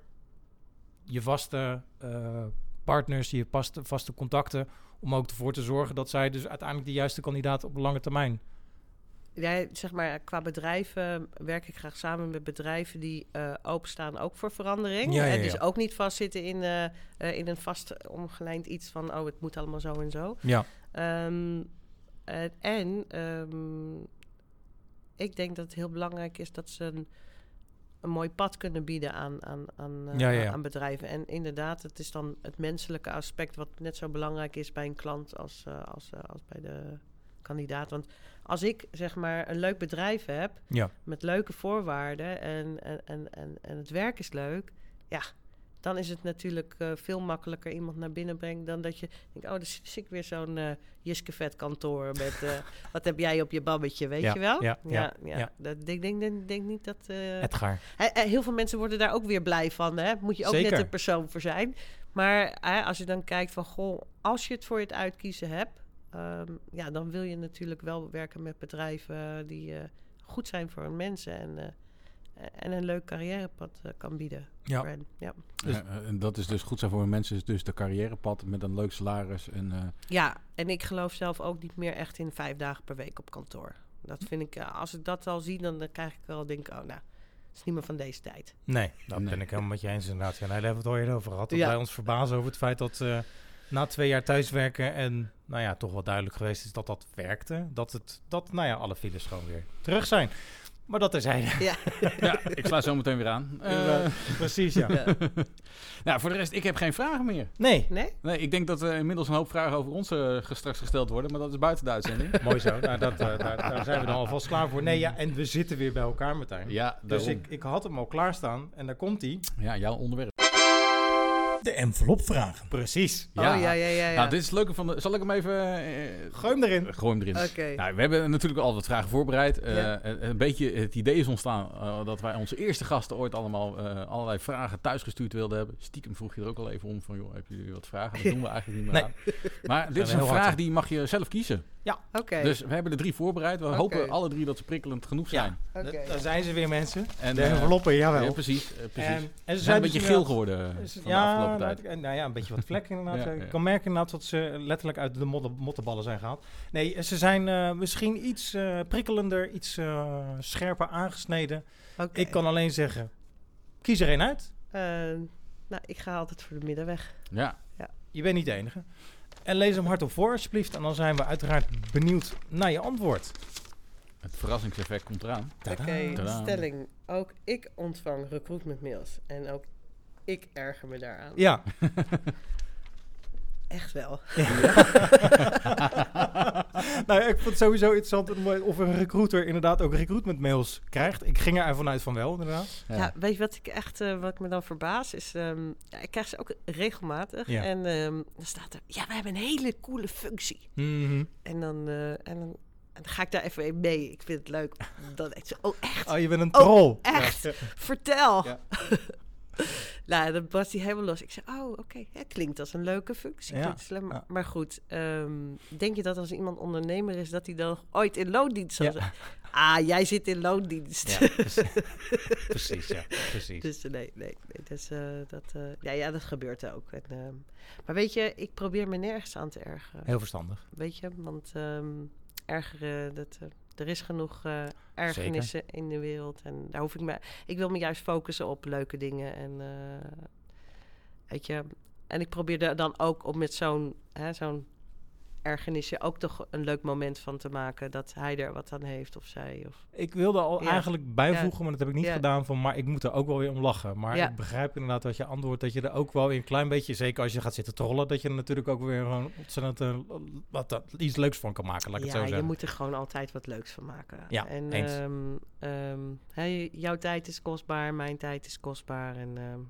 je vaste eh, partners, je vaste, vaste contacten, om ook ervoor te zorgen dat zij dus uiteindelijk de juiste kandidaat op de lange termijn. Ja, zeg maar, qua bedrijven werk ik graag samen met bedrijven die eh, openstaan ook voor verandering. Ja, ja, En dus ook niet vastzitten in, eh, eh, in een vast omgelijnd iets van, oh, het moet allemaal zo en zo. Ja, Ehm, en en ehm, ik denk dat het heel belangrijk is dat ze een, een mooi pad kunnen bieden aan, aan, aan, aan bedrijven. En inderdaad, het is dan het menselijke aspect wat net zo belangrijk is bij een klant als, als, als bij de kandidaat. Want als ik zeg maar een leuk bedrijf heb ja, met leuke voorwaarden en, en, en, en, en het werk is leuk, ja, dan is het natuurlijk eh, veel makkelijker iemand naar binnen brengen dan dat je denkt, oh, dan zie ik weer zo'n eh Jiske vet kantoor met, eh, wat heb jij op je babbetje, weet Ja, je wel? ja, ja, ja. Dat, ik denk, denk, denk niet dat... eh, Edgar. Hè, heel veel mensen worden daar ook weer blij van. Hè? Moet je ook Zeker. net een persoon voor zijn. Maar hè, als je dan kijkt van, goh, als je het voor je het uitkiezen hebt, ehm, ja, dan wil je natuurlijk wel werken met bedrijven die eh, goed zijn voor hun mensen en, eh, en een leuk carrièrepad eh, kan bieden. Ja. hen. ja. Dus- Ja, en dat is dus goed zijn voor mensen, is dus de carrièrepad met een leuk salaris. En, eh, ja, en ik geloof zelf ook niet meer echt in vijf dagen per week op kantoor. Dat vind ik, als ik dat al zie, dan, dan krijg ik wel denk, oh nou, is niet meer van deze tijd. Nee, dat Nee. ben ik helemaal met je eens inderdaad. Ja, nee, daar hebben we het al eerder over gehad. Dat Ja. wij ons verbazen over het feit dat eh, na twee jaar thuiswerken en nou ja, toch wel duidelijk geweest is dat dat werkte. Dat, het, dat nou ja, alle files gewoon weer terug zijn. Maar dat terzijde. Ja. Ja, ik sla zo meteen weer aan. Eh. Precies, ja. Ja. nou, voor de rest, ik heb geen vragen meer. Nee, Nee? Nee, ik denk dat er inmiddels een hoop vragen over ons eh, ge- straks gesteld worden, maar dat is buiten de uitzending. mooi zo. Nou, dat, eh, daar, daar zijn we dan alvast klaar voor. Nee, ja, en we zitten weer bij elkaar, Martijn. Ja, dus ik, ik had hem al klaarstaan en daar komt hij. Ja, jouw onderwerp. De envelopvragen. Precies. Oh, ja, ja, ja. ja. Nou, dit is het leuke van de... Zal ik hem even... eh, Gooi hem erin. Gooi hem erin. Oké. Nou, we hebben natuurlijk al wat vragen voorbereid. Eh, Ja. een, een beetje het idee is ontstaan eh, dat wij onze eerste gasten ooit allemaal eh, allerlei vragen thuisgestuurd wilden hebben. Stiekem vroeg je er ook al even om van, joh, hebben jullie wat vragen? Dat doen we eigenlijk niet meer Nee. aan. Maar dit is een hard vraag die mag je zelf kiezen. Oké. Dus we hebben er drie voorbereid. We hopen alle drie dat ze prikkelend genoeg zijn. Ja, zijn ze weer, mensen. En, de eh, enveloppen, jawel. Ja, precies. eh, precies. En, en ze zijn een dus beetje geel inderdaad- geworden eh, Dus- van de ja, afgelopen nou, tijd. nou ja, een beetje wat vlekken inderdaad. Ja, Ik ja. kan merken inderdaad dat ze letterlijk uit de modder, mottenballen zijn gehaald. Nee, ze zijn eh, misschien iets eh, prikkelender, iets eh, scherper aangesneden. Ik kan alleen zeggen, kies er één uit. Eh, nou, ik ga altijd voor de middenweg. Ja, Je bent niet de enige. En lees hem hardop voor alsjeblieft. En dan zijn we uiteraard benieuwd naar je antwoord. het verrassingseffect komt eraan. Tadaa. Oké, stelling. Ook ik ontvang recruitment mails. En ook ik erger me daaraan. Ja. Echt wel. nou, ik vond het sowieso interessant om- of een recruiter inderdaad ook recruitment mails krijgt. Ik ging er ervan uit van wel, inderdaad. Ja. weet je wat ik echt, eh, wat ik me dan verbaas, is, ehm, ja, ik krijg ze ook regelmatig. Ja. En ehm, dan staat er, ja, we hebben een hele coole functie. Mhm. En dan, eh, en dan, en dan ga ik daar even mee. Ik vind het leuk. Dan denk ik zo, oh echt? Oh, je bent een Oh, troll. echt? Ja. Vertel. Ja. nou, dan was hij helemaal los. Ik zei, oh, oké, het klinkt als een leuke functie. Ja, slim. ja. Maar goed, ehm, denk je dat als iemand ondernemer is, dat hij dan ooit in loondienst zal zijn? Ah, jij zit in loondienst. Ja, precies. precies, ja. Precies. Dus eh, nee, nee, nee dus, eh, dat, eh, ja, ja, dat gebeurt ook. En, ehm, maar weet je, ik probeer me nergens aan te ergeren. Heel verstandig. Weet je, want ehm, ergeren, dat, er is genoeg eh ergernissen in de wereld. En daar hoef ik me. Ik wil me juist focussen op leuke dingen. En eh, weet je, en ik probeer er dan ook op met zo'n zo'n ergernisje ook toch een leuk moment van te maken. Dat hij er wat aan heeft of zij. Of, Ik wilde al Ja. eigenlijk bijvoegen, maar dat heb ik niet Ja. gedaan. Van, maar ik moet er ook wel weer om lachen. Maar ik begrijp inderdaad dat je antwoord dat je er ook wel weer een klein beetje, zeker als je gaat zitten trollen, dat je er natuurlijk ook weer gewoon ontzettend eh, wat, dat, iets leuks van kan maken. Laat ik het zo ja, je zeggen. moet er gewoon altijd wat leuks van maken. Ja, en eens. ehm, ehm, hè, jouw tijd is kostbaar, mijn tijd is kostbaar. En ehm,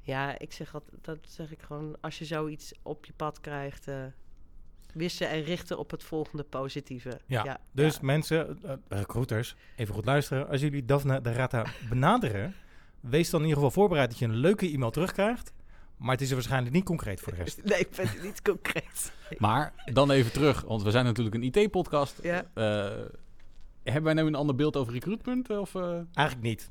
ja, ik zeg dat, dat zeg ik gewoon. Als je zoiets op je pad krijgt, eh wissen en richten op het volgende positieve. Ja, dus ja. mensen, eh, recruiters, even goed luisteren. Als jullie Daphne de Rata benaderen, wees dan in ieder geval voorbereid dat je een leuke e-mail terugkrijgt. Maar het is er waarschijnlijk niet concreet voor de rest. Nee, ik ben het niet concreet. Maar dan even terug, want we zijn natuurlijk een IT-podcast. Ja. Hebben wij nu een ander beeld over recruitment? Of, eh? Eigenlijk niet.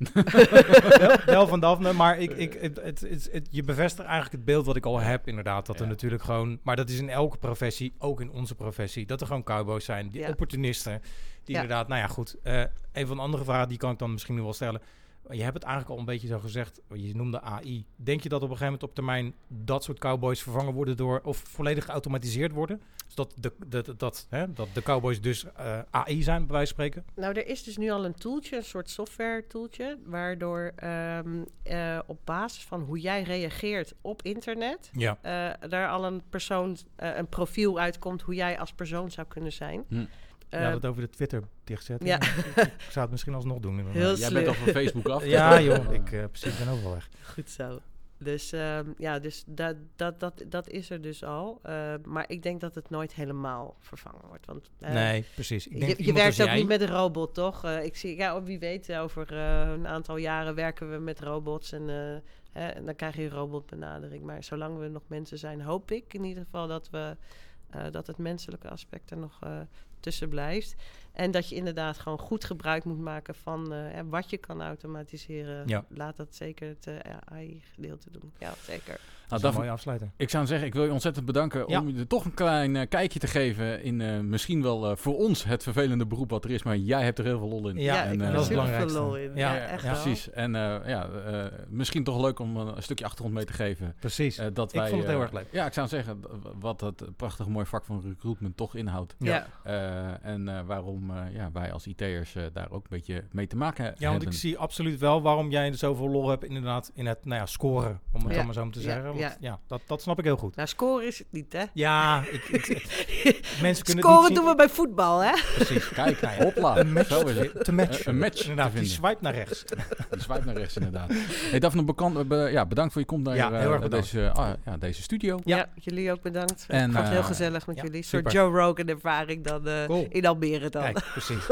wel, wel van Daphne, maar ik, ik, het, het, het, het- je bevestigt eigenlijk het beeld wat ik al heb, inderdaad. Dat er natuurlijk gewoon, maar dat is in elke professie, ook in onze professie, dat er gewoon cowboys zijn, die Ja. opportunisten. Die Ja. inderdaad, nou ja, goed. eh, een van de andere vragen, die kan ik dan misschien nu wel stellen. Je hebt het eigenlijk al een beetje zo gezegd, je noemde AI. Denk je dat op een gegeven moment op termijn dat soort cowboys vervangen worden door, of volledig geautomatiseerd worden? Dus dat de, de, de- dat, hè, dat de cowboys dus eh, AI zijn, bij wijze van spreken? Nou, er is dus nu al een toeltje, een soort software toeltje, waardoor ehm, eh, op basis van hoe jij reageert op internet, Ja. eh, daar al een persoon, eh, een profiel uitkomt hoe jij als persoon zou kunnen zijn. Hm. Ja, dat over de Twitter dichtzetten. ja. ik, zou het misschien alsnog doen. Heel Jij bent al van Facebook af. Ja, joh. Ik eh, precies ben ook wel weg. Goed zo. Dus ehm, ja, dus dat, dat, dat, dat is er dus al. Eh, maar ik denk dat het nooit helemaal vervangen wordt. Want, eh, nee, precies. Ik denk je, werkt ook jij- niet met een robot, toch? Eh, ik zie, ja, wie weet, over eh, een aantal jaren werken we met robots en, eh, hè, en dan krijg je een robotbenadering. Maar zolang we nog mensen zijn, hoop ik in ieder geval dat, we, eh, dat het menselijke aspect er nog eh, tussen blijft. En dat je inderdaad gewoon goed gebruik moet maken van eh, hè, wat je kan automatiseren. Ja. Laat dat zeker het eh, AI-gedeelte doen. Ja, zeker. Dat Nou, is een Daphne, mooie afsluiter. ik zou zeggen, ik wil je ontzettend bedanken Ja. om je er toch een klein eh, kijkje te geven in eh, misschien wel eh, voor ons het vervelende beroep wat er is, maar jij hebt er heel veel lol in. Ja, en, ik eh, heb dat is veel lol in. Ja, Ja, echt ja, wel. Precies. En eh, ja, eh, misschien toch leuk om een, stukje achtergrond mee te geven. Precies. Eh, dat Ik wij, vond het heel erg leuk. Ja, ik zou zeggen, wat dat prachtige mooie vak van recruitment toch inhoudt. Ja. Eh, en eh, waarom eh, ja, wij als IT'ers eh, daar ook een beetje mee te maken Ja, want hebben. ik zie absoluut wel waarom jij zoveel lol hebt inderdaad in het nou ja, scoren, om het Ja. dan maar zo te Ja, zeggen. Want, ja. ja, dat, dat snap ik heel goed. Nou, scoren is het niet, hè? Ja, ik, ik- mensen kunnen Scoren het niet doen we bij voetbal, hè? Precies. Kijk, Nou ja, hopla, Een match, zo is het. te matchen. Een match Inderdaad, die swipe naar rechts. Die swipe naar rechts inderdaad. Hey Daphne, bekant, be- ja, bedankt voor je komst naar Ja, eh, heel erg bedankt. deze, ah, ja, deze studio. Ja. Ja. jullie ook bedankt. En, ik vond het heel eh, gezellig met ja, jullie. Een soort Joe Rogan ervaring dan Cool. in Almere dan. Kijk, precies.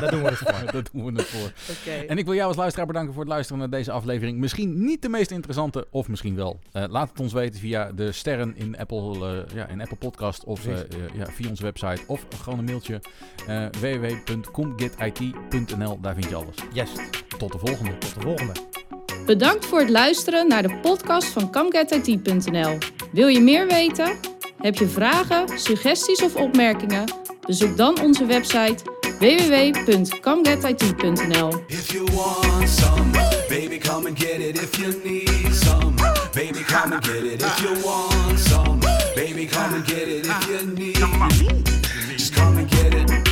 Daar doen we het voor. Daar doen we het voor. Oké. En ik wil jou als luisteraar bedanken voor het luisteren naar deze aflevering. Misschien niet de meest interessante, of misschien wel. Eh, laat het ons weten via de sterren in Apple, eh, ja, in Apple Podcast of eh, eh, ja, via onze website of gewoon een mailtje. eh www.comgetit.nl, daar vind je alles. Yes, Tot de volgende. tot de volgende. Bedankt voor het luisteren naar de podcast van CamGetIT.nl. Wil je meer weten? Heb je vragen, suggesties of opmerkingen? Bezoek dan onze website www.camgetit.nl. If you want some, baby, come and get it. If you need some, baby, come and get it. If you want some, baby, come and get it. If you need, just come and get it.